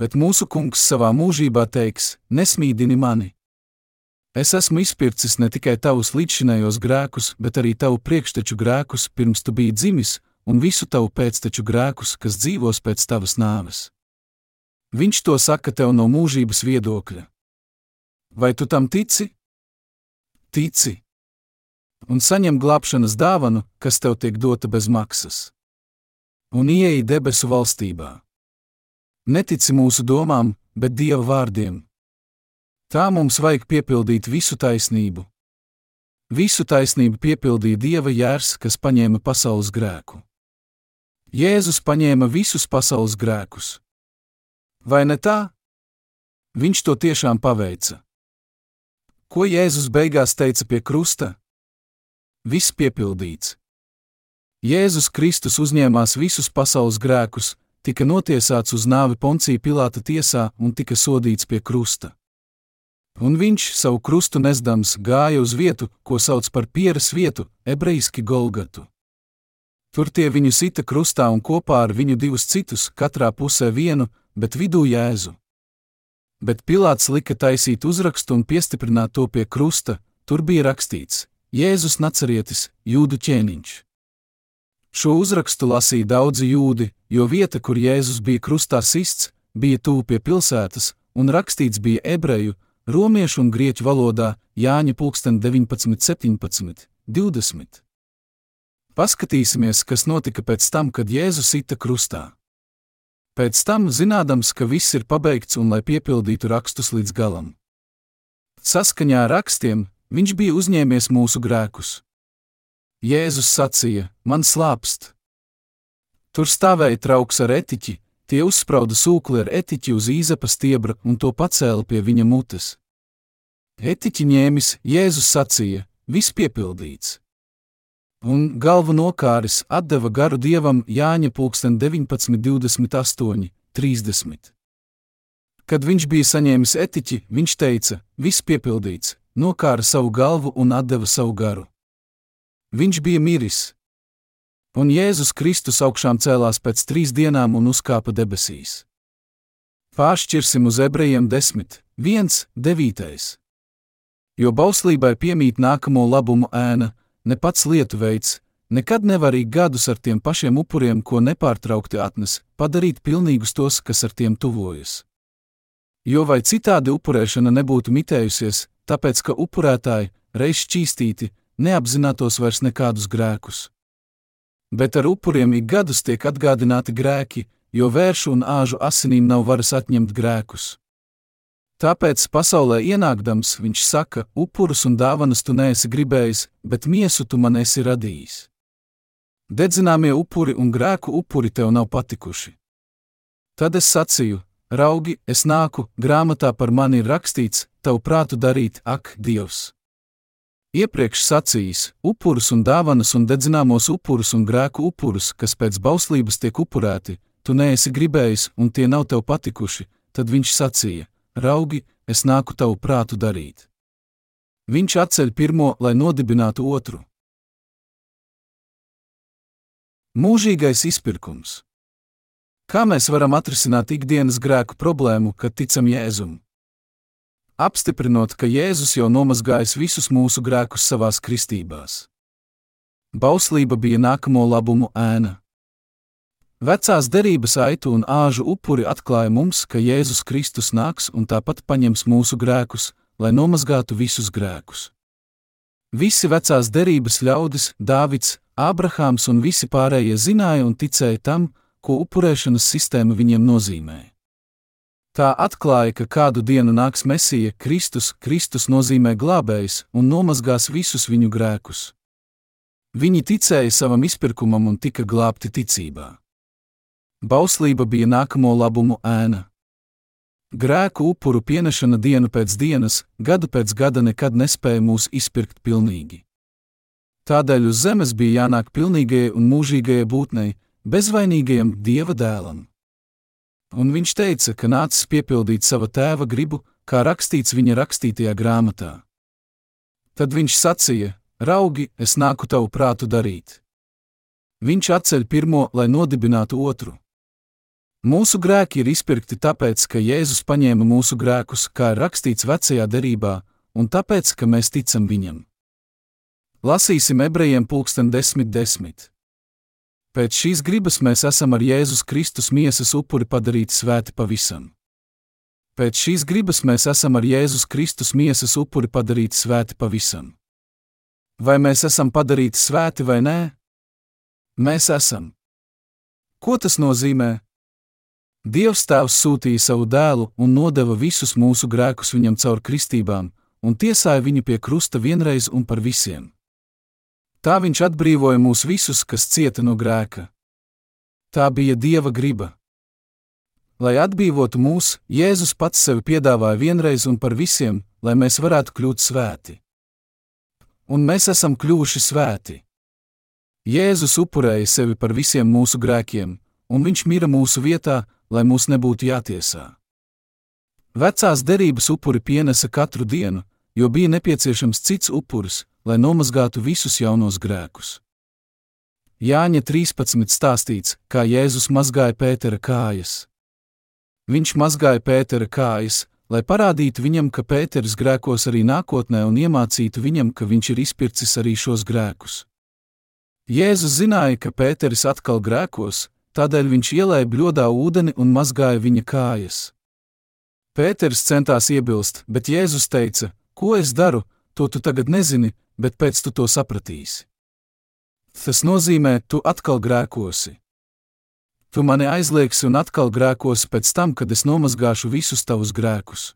Bet mūsu kungs savā mūžībā teiks: Nesmīdini mani! Es esmu izpircis ne tikai tavus līdzšinējos grēkus, bet arī tavu priekšteču grēkus, pirms tu biji dzimis, un visu tavu pēcteču grēkus, kas dzīvos pēc tavas nāves. Viņš to saka tev no mūžības viedokļa. Vai tu tam tici? Tici! Un saņem glābšanas dāvanu, kas tev tiek dota bez maksas. Un ieeja debesu valstībā. Netici mūsu domām, bet Dieva vārdiem. Tā mums vajag piepildīt visu taisnību. Visu taisnību piepildīja Dieva jērs, kas paņēma pasaules grēku. Jēzus paņēma visus pasaules grēkus. Vai ne tā? Viņš to tiešām paveica. Ko Jēzus beigās teica pie krusta? Viss piepildīts. Jēzus Kristus uzņēmās visus pasaules grēkus, tika notiesāts uz nāvi Poncija Pilāta tiesā un tika sodīts pie krusta un viņš savu krustu nesdams gāja uz vietu, ko sauc par pieras vietu, ebrejiski Golgatu. Tur tie viņu sita krustā un kopā ar viņu divus citus, katrā pusē vienu, bet vidū jēzu. Bet Pilārs lika taisīt uzrakstu un piestiprināt to pie krusta, tur bija rakstīts: Jēzus Nacerietis, jūdu ķēniņš. Šo uzrakstu lasīja daudzi jūdi, jo vieta, kur Jēzus bija krustā sists, bija tuvu pie pilsētas, un rakstīts bija ebreju, Romiešu un grieķu valodā Jāņa pulksten 19, 17, 20. Paskatīsimies, kas notika pēc tam, kad Jēzus sita krustā. Pēc tam, zinādams, ka viss ir pabeigts un lai piepildītu rakstus līdz galam. Saskaņā ar rakstiem viņš bija uzņēmies mūsu grēkus. Jēzus sacīja: Man slāpst! Tur stāvēja trauks ar etiķi, Tie uzsprauda sūkli ar etiķi uz īzapa stiebra un to pacēla pie viņa mutes. Etiķi ņēmis, Jēzus sacīja: Viss piepildīts. Un galvu nokāris atdeva garu dievam Jāņa pulksten 19, 28, 30. Kad viņš bija saņēmis etiķi, viņš teica: Viss piepildīts, nokāra savu galvu un atdeva savu garu. Viņš bija miris, un Jēzus Kristus augšām cēlās pēc trīs dienām un uzkāpa debesīs. Pāršķirsim uz ebrejiem 10, 1, 9. Jo bauslībai piemīt nākamo labumu ēna, ne pats lietu veids, nekad nevar arī gadus ar tiem pašiem upuriem, ko nepārtraukti atnes, padarīt pilnīgus tos, kas ar tiem tuvojas. Jo vai citādi upurēšana nebūtu mitējusies, tāpēc ka upurētāji, reiz šķīstīti, neapzinātos vairs nekādus grēkus bet ar upuriem ik gadus tiek atgādināti grēki, jo vēršu un āžu asinīm nav varas atņemt grēkus. Tāpēc pasaulē ienākdams viņš saka: upurus un dāvanas tu neesi gribējis, bet miesu tu man esi radījis. Dedzināmie upuri un grēku upuri tev nav patikuši. Tad es sacīju: Raugi, es nāku, grāmatā par mani ir rakstīts, tavu prātu darīt, ak, Dievs! Iepriekš sacījis: upurus un dāvanas un dedzināmos upurus un grēku upurus, kas pēc bauslības tiek upurēti, tu neesi gribējis un tie nav tev patikuši, tad viņš sacīja: Raugi, es nāku tavu prātu darīt. Viņš atceļ pirmo, lai nodibinātu otru. Mūžīgais izpirkums. Kā mēs varam atrisināt ikdienas grēku problēmu, kad ticam Jēzum? Apstiprinot, ka Jēzus jau nomazgājis visus mūsu grēkus savās kristībās. Bauslība bija nākamo labumu ēna. Vecās derības aitu un āžu upuri atklāja mums, ka Jēzus Kristus nāks un tāpat paņems mūsu grēkus, lai nomazgātu visus grēkus. Visi vecās derības ļaudis, Dāvids, Ābrahāms un visi pārējie zināja un ticēja tam, ko upurēšanas sistēma viņiem nozīmē. Tā atklāja, ka kādu dienu nāks Mesija, Kristus, Kristus nozīmē glābējs un nomazgās visus viņu grēkus. Viņi ticēja savam izpirkumam un tika glābti ticībā. Bauslība bija nākamo labumu ēna. Grēku upuru pienešana dienu pēc dienas, gadu pēc gada nekad nespēja mūs izpirkt pilnīgi. Tādēļ uz zemes bija jānāk pilnīgajai un mūžīgajai būtnei, bezvainīgajam dieva dēlam. Un viņš teica, ka nācis piepildīt sava tēva gribu, kā rakstīts viņa rakstītajā grāmatā. Tad viņš sacīja: Raugi, es nāku tavu prātu darīt. Viņš atceļ pirmo, lai nodibinātu otru. Mūsu grēki ir izpirkti tāpēc, ka Jēzus paņēma mūsu grēkus, kā ir rakstīts vecajā derībā, un tāpēc, ka mēs ticam viņam. Lasīsim ebrejiem pulksten desmit desmit. Pēc šīs gribas mēs esam ar Jēzus Kristus miesas upuri padarīti svēti pavisam. Pēc šīs gribas mēs esam ar Jēzus Kristus miesas upuri padarīti svēti pavisam. Vai mēs esam padarīti svēti vai nē? Mēs esam. Ko tas nozīmē? Dievs Tēvs sūtīja savu dēlu un nodeva visus mūsu grēkus viņam caur kristībām, un tiesāja viņu pie krusta vienreiz un par visiem. Tā viņš atbrīvoja mūs visus, kas cieta no grēka. Tā bija Dieva griba. Lai atbrīvotu mūs, Jēzus pats sevi piedāvāja vienreiz un par visiem, lai mēs varētu kļūt svēti. Un mēs esam kļuvuši svēti. Jēzus upurēja sevi par visiem mūsu grēkiem, un viņš mira mūsu vietā, lai mūs nebūtu jātiesā. Vecās derības upuri pienesa katru dienu, jo bija nepieciešams cits upuris, lai nomazgātu visus jaunos grēkus. Jāņa 13 stāstīts, kā Jēzus mazgāja Pētera kājas. Viņš mazgāja Pētera kājas, lai parādītu viņam, ka Pēters grēkos arī nākotnē un iemācītu viņam, ka viņš ir izpircis arī šos grēkus. Jēzus zināja, ka Pēteris atkal grēkos, tādēļ viņš ielēja bļodā ūdeni un mazgāja viņa kājas. Pēters centās iebilst, bet Jēzus teica: Ko es daru, to tu tagad nezini, bet pēc tu to sapratīsi. Tas nozīmē, tu atkal grēkosi. Tu mani aizliegsi un atkal grēkosi pēc tam, kad es nomazgāšu visus tavus grēkus.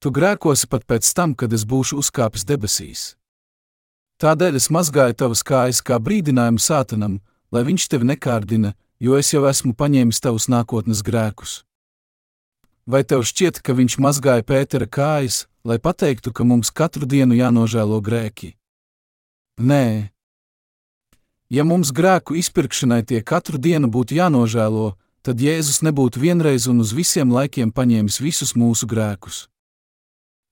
Tu grēkosi pat pēc tam, kad es būšu uzkāpis debesīs. Tādēļ es mazgāju tavas kājas kā brīdinājumu sātanam, lai viņš tevi nekārdina, jo es jau esmu paņēmis tavus nākotnes grēkus. Vai tev šķiet, ka viņš mazgāja Pētera kājas, lai pateiktu, ka mums katru dienu jānožēlo grēki? Nē. Ja mums grēku izpirkšanai tie katru dienu būtu jānožēlo, tad Jēzus nebūtu vienreiz un uz visiem laikiem paņēmis visus mūsu grēkus.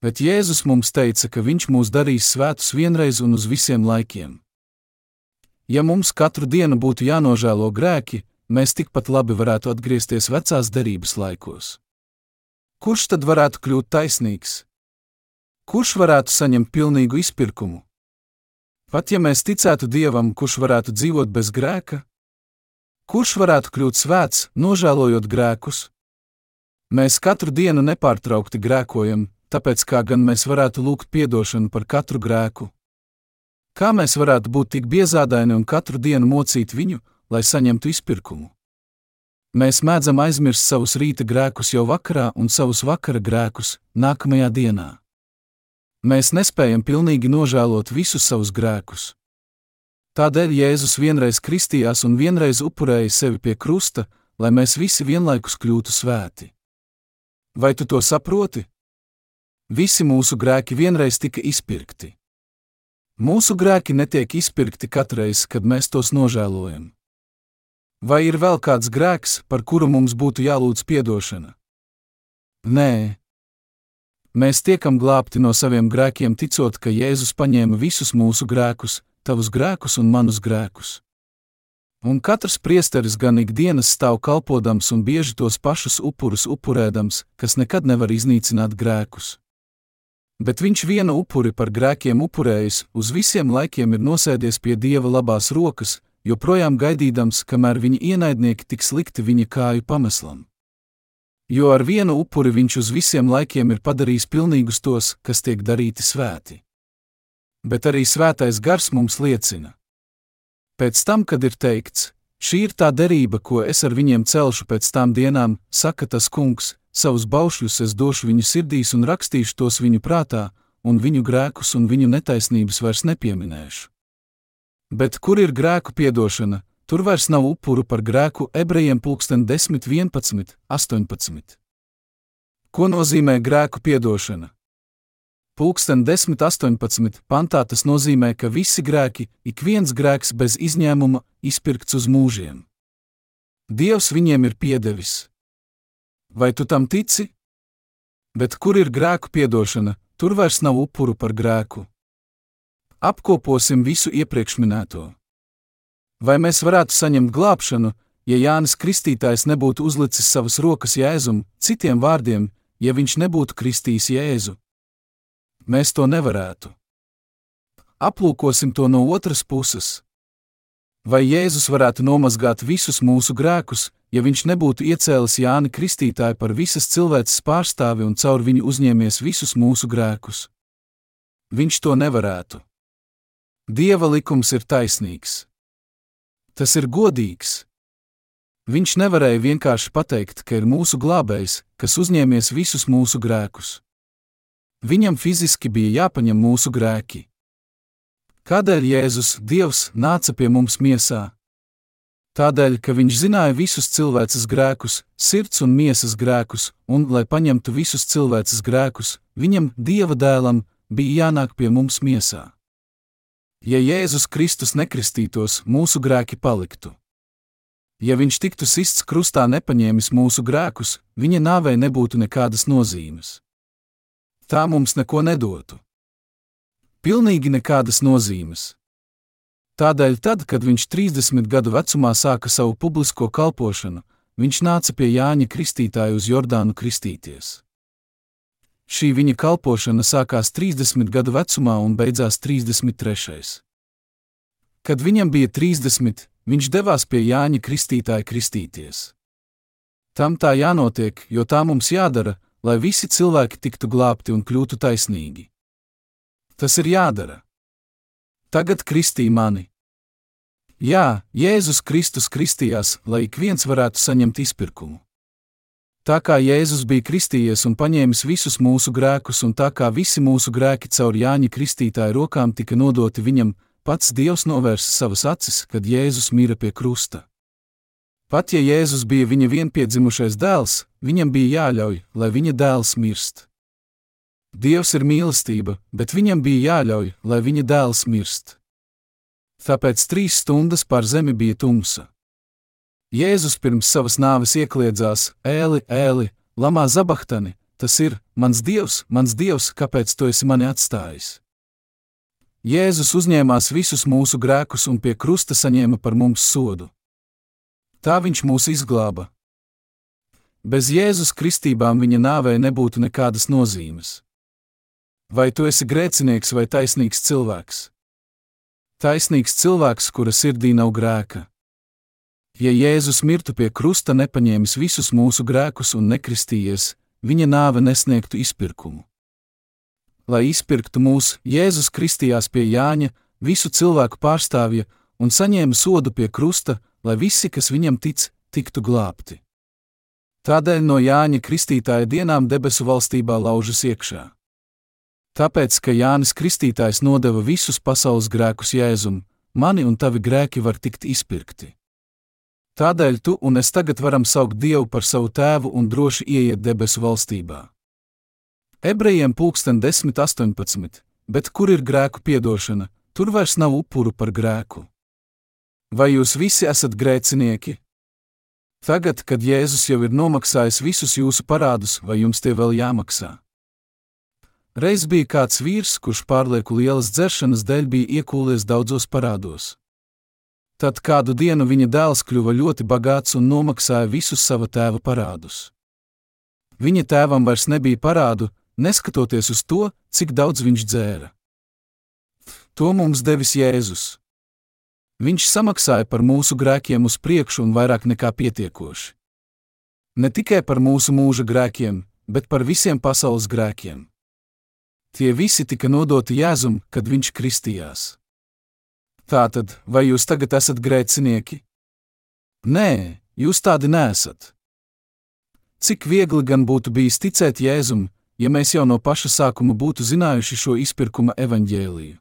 Bet Jēzus mums teica, ka Viņš mūs darīs svētus vienreiz un uz visiem laikiem. Ja mums katru dienu būtu jānožēlo grēki, mēs tikpat labi varētu atgriezties vecās derības laikos. Kurš tad varētu kļūt taisnīgs? Kurš varētu saņemt pilnīgu izpirkumu? Pat ja mēs ticētu Dievam, kurš varētu dzīvot bez grēka? Kurš varētu kļūt svēts, nožēlojot grēkus? Mēs katru dienu nepārtraukti grēkojam, tāpēc kā gan mēs varētu lūgt atdošanu par katru grēku? Kā mēs varētu būt tik biezādaini un katru dienu mocīt viņu, lai saņemtu izpirkumu? Mēs mēdzam aizmirst savus rīta grēkus jau vakarā un savus vakara grēkus nākamajā dienā. Mēs nespējam pilnīgi nožēlot visus savus grēkus. Tādēļ Jēzus vienreiz kristījās un vienreiz upurēja sevi pie krusta, lai mēs visi vienlaikus kļūtu svēti. Vai tu to saproti? Visi mūsu grēki vienreiz tika izpirkti. Mūsu grēki netiek izpirkti katreiz, kad mēs tos nožēlojam. Vai ir vēl kāds grēks, par kuru mums būtu jālūdz atdošana? Nē. Mēs tiekam glābti no saviem grēkiem, ticot, ka Jēzus paņēma visus mūsu grēkus, tavus grēkus un manus grēkus. Un katrs priesteris gan ikdienas stāv kalpodams un bieži tos pašus upurus upurēdams, kas nekad nevar iznīcināt grēkus bet viņš vienu upuri par grēkiem upurējis, uz visiem laikiem ir nosēdies pie dieva labās rokas, joprojām gaidīdams, kamēr viņa ienaidnieki tiks likti viņa kāju pameslam. Jo ar vienu upuri viņš uz visiem laikiem ir padarījis pilnīgus tos, kas tiek darīti svēti. Bet arī svētais gars mums liecina. Pēc tam, kad ir teikts, šī ir tā derība, ko es ar viņiem celšu pēc tām dienām, saka tas kungs, Savus baušļus es došu viņu sirdīs un rakstīšu tos viņu prātā, un viņu grēkus un viņu netaisnības vairs nepieminēšu. Bet kur ir grēku piedošana, tur vairs nav upuru par grēku ebrejiem pulksten 10, 11, 18. Ko nozīmē grēku piedošana? Pulksten 10, 18. pantā tas nozīmē, ka visi grēki, ik viens grēks bez izņēmuma, izpirkts uz mūžiem. Dievs viņiem ir piedevis. Vai tu tam tici? Bet kur ir grēku piedošana, tur vairs nav upuru par grēku. Apkoposim visu iepriekš minēto. Vai mēs varētu saņemt glābšanu, ja Jānis Kristītājs nebūtu uzlicis savas rokas Jēzum, citiem vārdiem, ja viņš nebūtu kristījis Jēzu? Mēs to nevarētu. Aplūkosim to no otras puses. Vai Jēzus varētu nomazgāt visus mūsu grēkus, ja viņš nebūtu iecēlis Jāni Kristītāju par visas cilvēces pārstāvi un caur viņu uzņēmies visus mūsu grēkus. Viņš to nevarētu. Dieva likums ir taisnīgs. Tas ir godīgs. Viņš nevarēja vienkārši pateikt, ka ir mūsu glābējs, kas uzņēmies visus mūsu grēkus. Viņam fiziski bija jāpaņem mūsu grēki. Kādēļ Jēzus, Dievs, nāca pie mums miesā? Tādēļ, ka viņš zināja visus cilvēces grēkus, sirds un miesas grēkus, un, lai paņemtu visus cilvēces grēkus, viņam, Dieva dēlam, bija jānāk pie mums miesā. Ja Jēzus Kristus nekristītos, mūsu grēki paliktu. Ja viņš tiktu sists krustā nepaņēmis mūsu grēkus, viņa nāvei nebūtu nekādas nozīmes. Tā mums neko nedotu. Pilnīgi nekādas nozīmes. Tādēļ, tad, kad viņš 30 gadu vecumā sāka savu publisko kalpošanu, viņš nāca pie Jāņa Kristītāja uz Jordānu kristīties. Šī viņa kalpošana sākās 30 gadu vecumā un beidzās 33. Kad viņam bija 30, viņš devās pie Jāņa Kristītāja kristīties. Tam tā jānotiek, jo tā mums jādara, lai visi cilvēki tiktu glābti un kļūtu taisnīgi. Tas ir jādara tagad kristī mani. Jā, Jēzus Kristus kristījās, lai ik viens varētu saņemt izpirkumu. Tā kā Jēzus bija kristījies un paņēmis visus mūsu grēkus, un tā kā visi mūsu grēki caur Jāņa Kristītāja rokām tika nodoti viņam, pats Dievs novērsa savas acis, kad Jēzus mira pie krusta. Pat ja Jēzus bija viņa vienpiedzimušais dēls, viņam bija jāļauj, lai viņa dēls mirst. Dievs ir mīlestība, bet viņam bija jāļauj, lai viņa dēls mirst. Tāpēc trīs stundas pār zemi bija tumsa. Jēzus pirms savas nāves iekļiedzās: Ēli, ēli, lamā zabahtani, tas ir mans dievs, mans dievs, kāpēc tu esi mani atstājis? Jēzus uzņēmās visus mūsu grēkus un pie krusta saņēma par mums sodu. Tā viņš mūs izglāba. Bez Jēzus kristībām viņa nāvei nebūtu nekādas nozīmes. Vai tu esi grēcinieks vai taisnīgs cilvēks? Taisnīgs cilvēks, kura sirdī nav grēka. Ja Jēzus mirtu pie krusta, nepaņēmis visus mūsu grēkus un nekristījies, viņa nāve nesniegtu izpirkumu. Lai izpirktu mūs, Jēzus kristījās pie Jāņa, visu cilvēku pārstāvja, un saņēma sodu pie krusta, lai visi, kas viņam tic, tiktu glābti. Tādēļ no Jāņa Kristītāja dienām debesu valstībā laužas iekšā. Tāpēc, ka Jānis Kristītājs nodeva visus pasaules grēkus Jēzum, mani un tavi grēki var tikt izpirkti. Tādēļ tu un es tagad varam saukt Dievu par savu tēvu un droši ieiet debesu valstībā. Ebrejiem pulksten 10.18, bet kur ir grēku piedošana, tur vairs nav upuru par grēku. Vai jūs visi esat grēcinieki? Tagad, kad Jēzus jau ir nomaksājis visus jūsu parādus, vai jums tie vēl jāmaksā? Reiz bija kāds vīrs, kurš pārlieku lielas dzeršanas dēļ bija iekūlies daudzos parādos. Tad kādu dienu viņa dēls kļuva ļoti bagāts un nomaksāja visus sava tēva parādus. Viņa tēvam vairs nebija parādu, neskatoties uz to, cik daudz viņš dzēra. To mums devis Jēzus. Viņš samaksāja par mūsu grēkiem uz priekšu un vairāk nekā pietiekoši. Ne tikai par mūsu mūža grēkiem, bet par visiem pasaules grēkiem. Tie visi tika nodoti Jēzum, kad viņš kristījās. Tātad, vai jūs tagad esat grēcinieki? Nē, jūs tādi nesat. Cik viegli gan būtu bijis ticēt Jēzum, ja mēs jau no paša sākuma būtu zinājuši šo izpirkuma evaņģēliju.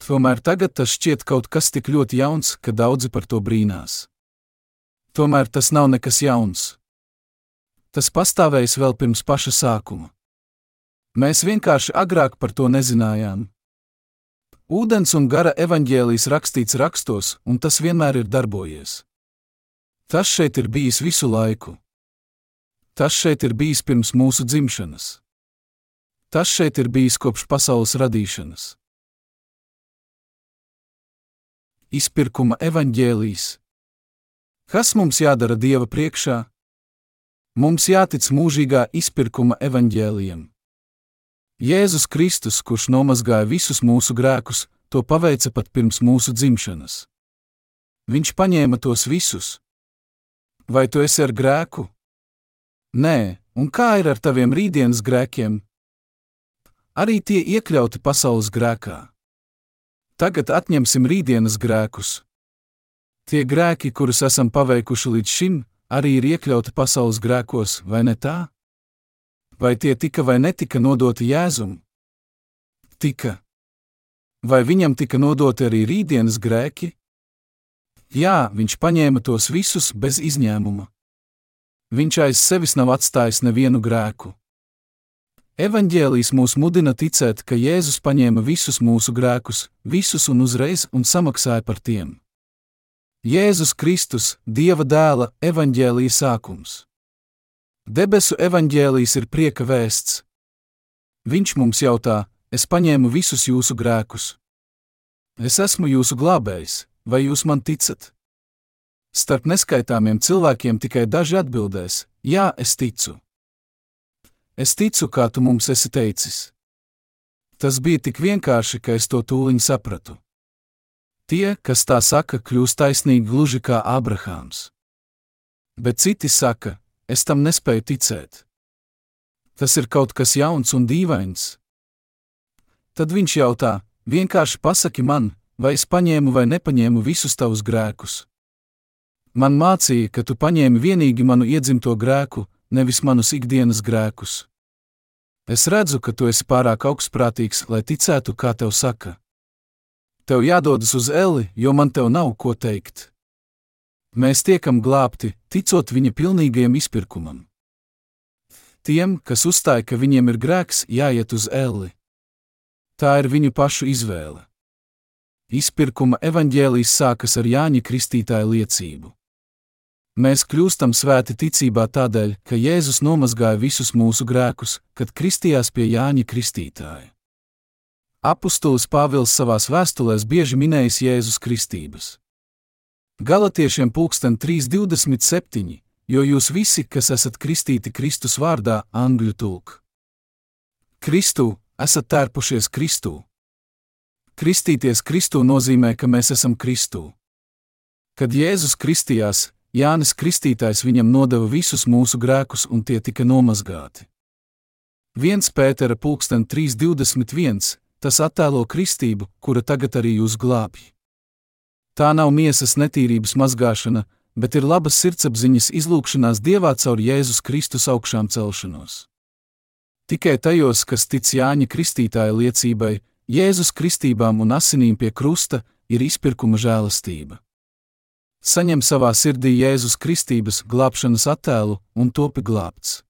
Tomēr tagad tas šķiet kaut kas tik ļoti jauns, ka daudzi par to brīnās. Tomēr tas nav nekas jauns. Tas pastāvējis vēl pirms paša sākuma. Mēs vienkārši agrāk par to nezinājām. Ūdens un gara evaņģēlijas rakstīts rakstos, un tas vienmēr ir darbojies. Tas šeit ir bijis visu laiku. Tas šeit ir bijis pirms mūsu dzimšanas. Tas šeit ir bijis kopš pasaules radīšanas. Izpirkuma evaņģēlijas. Kas mums jādara Dieva priekšā? Mums jātic mūžīgā izpirkuma evaņģēlijam. Jēzus Kristus, kurš nomazgāja visus mūsu grēkus, to paveica pat pirms mūsu dzimšanas. Viņš paņēma tos visus. Vai tu esi ar grēku? Nē, un kā ir ar taviem rītdienas grēkiem? Arī tie iekļauti pasaules grēkā. Tagad atņemsim rītdienas grēkus. Tie grēki, kurus esam paveikuši līdz šim, arī ir iekļauti pasaules grēkos, vai ne tā? Vai tie tika vai netika nodoti Jēzum? Tika. Vai viņam tika nodoti arī rītdienas grēki? Jā, viņš paņēma tos visus bez izņēmuma. Viņš aiz sevis nav atstājis nevienu grēku. Evanģēlijs mūs mudina ticēt, ka Jēzus paņēma visus mūsu grēkus, visus un uzreiz un samaksāja par tiem. Jēzus Kristus, Dieva dēla, evanģēlīja sākums. Debesu evanģēlijs ir prieka vēsts. Viņš mums jautā: Es paņēmu visus jūsu grēkus. Es esmu jūsu glābējs, vai jūs man ticat? Starp neskaitāmiem cilvēkiem tikai daži atbildēs: Jā, es ticu. Es ticu, kā tu mums esi teicis. Tas bija tik vienkārši, ka es to tūliņ sapratu. Tie, kas tā saka, kļūst taisnīgi gluži kā Abrahāms. Bet citi saka, es tam nespēju ticēt. Tas ir kaut kas jauns un dīvains. Tad viņš jautā, vienkārši pasaki man, vai es paņēmu vai nepaņēmu visus tavus grēkus. Man mācīja, ka tu paņēmi tikai manu iedzimto grēku, nevis manus ikdienas grēkus. Es redzu, ka tu esi pārāk augstprātīgs, lai ticētu, kā tev saka. Tev jādodas uz Eli, jo man tev nav ko teikt. Mēs tiekam glābti, ticot viņa pilnīgajam izpirkumam. Tiem, kas uzstāja, ka viņiem ir grēks, jāiet uz Eli. Tā ir viņu pašu izvēle. Izpirkuma evaņģēlijs sākas ar Jāņa Kristītāja liecību. Mēs kļūstam svēti ticībā tādēļ, ka Jēzus nomazgāja visus mūsu grēkus, kad kristījās pie Jāņa Kristītāja. Apostolis Pāvils savās vēstulēs bieži minējis Jēzus kristības. Galatiešiem pulksten 3.27, jo jūs visi, kas esat kristīti Kristus vārdā, angļu tulk. Kristu, esat tērpušies Kristū. Kristīties Kristū nozīmē, ka mēs esam Kristū. Kad Jēzus kristījās, Jānis Kristītājs viņam nodeva visus mūsu grēkus, un tie tika nomazgāti. 1 Pētera pulksten 3.21. Tas attēlo kristību, kura tagad arī jūs glābj. Tā nav miesas netīrības mazgāšana, bet ir labas sirdsapziņas izlūkšanās Dievā caur Jēzus Kristus augšām celšanos. Tikai tajos, kas tic Jāņa Kristītāja liecībai, Jēzus kristībām un asinīm pie krusta, ir izpirkuma žēlastība. saņem savā sirdī Jēzus Kristības glābšanas attēlu un topi glābts.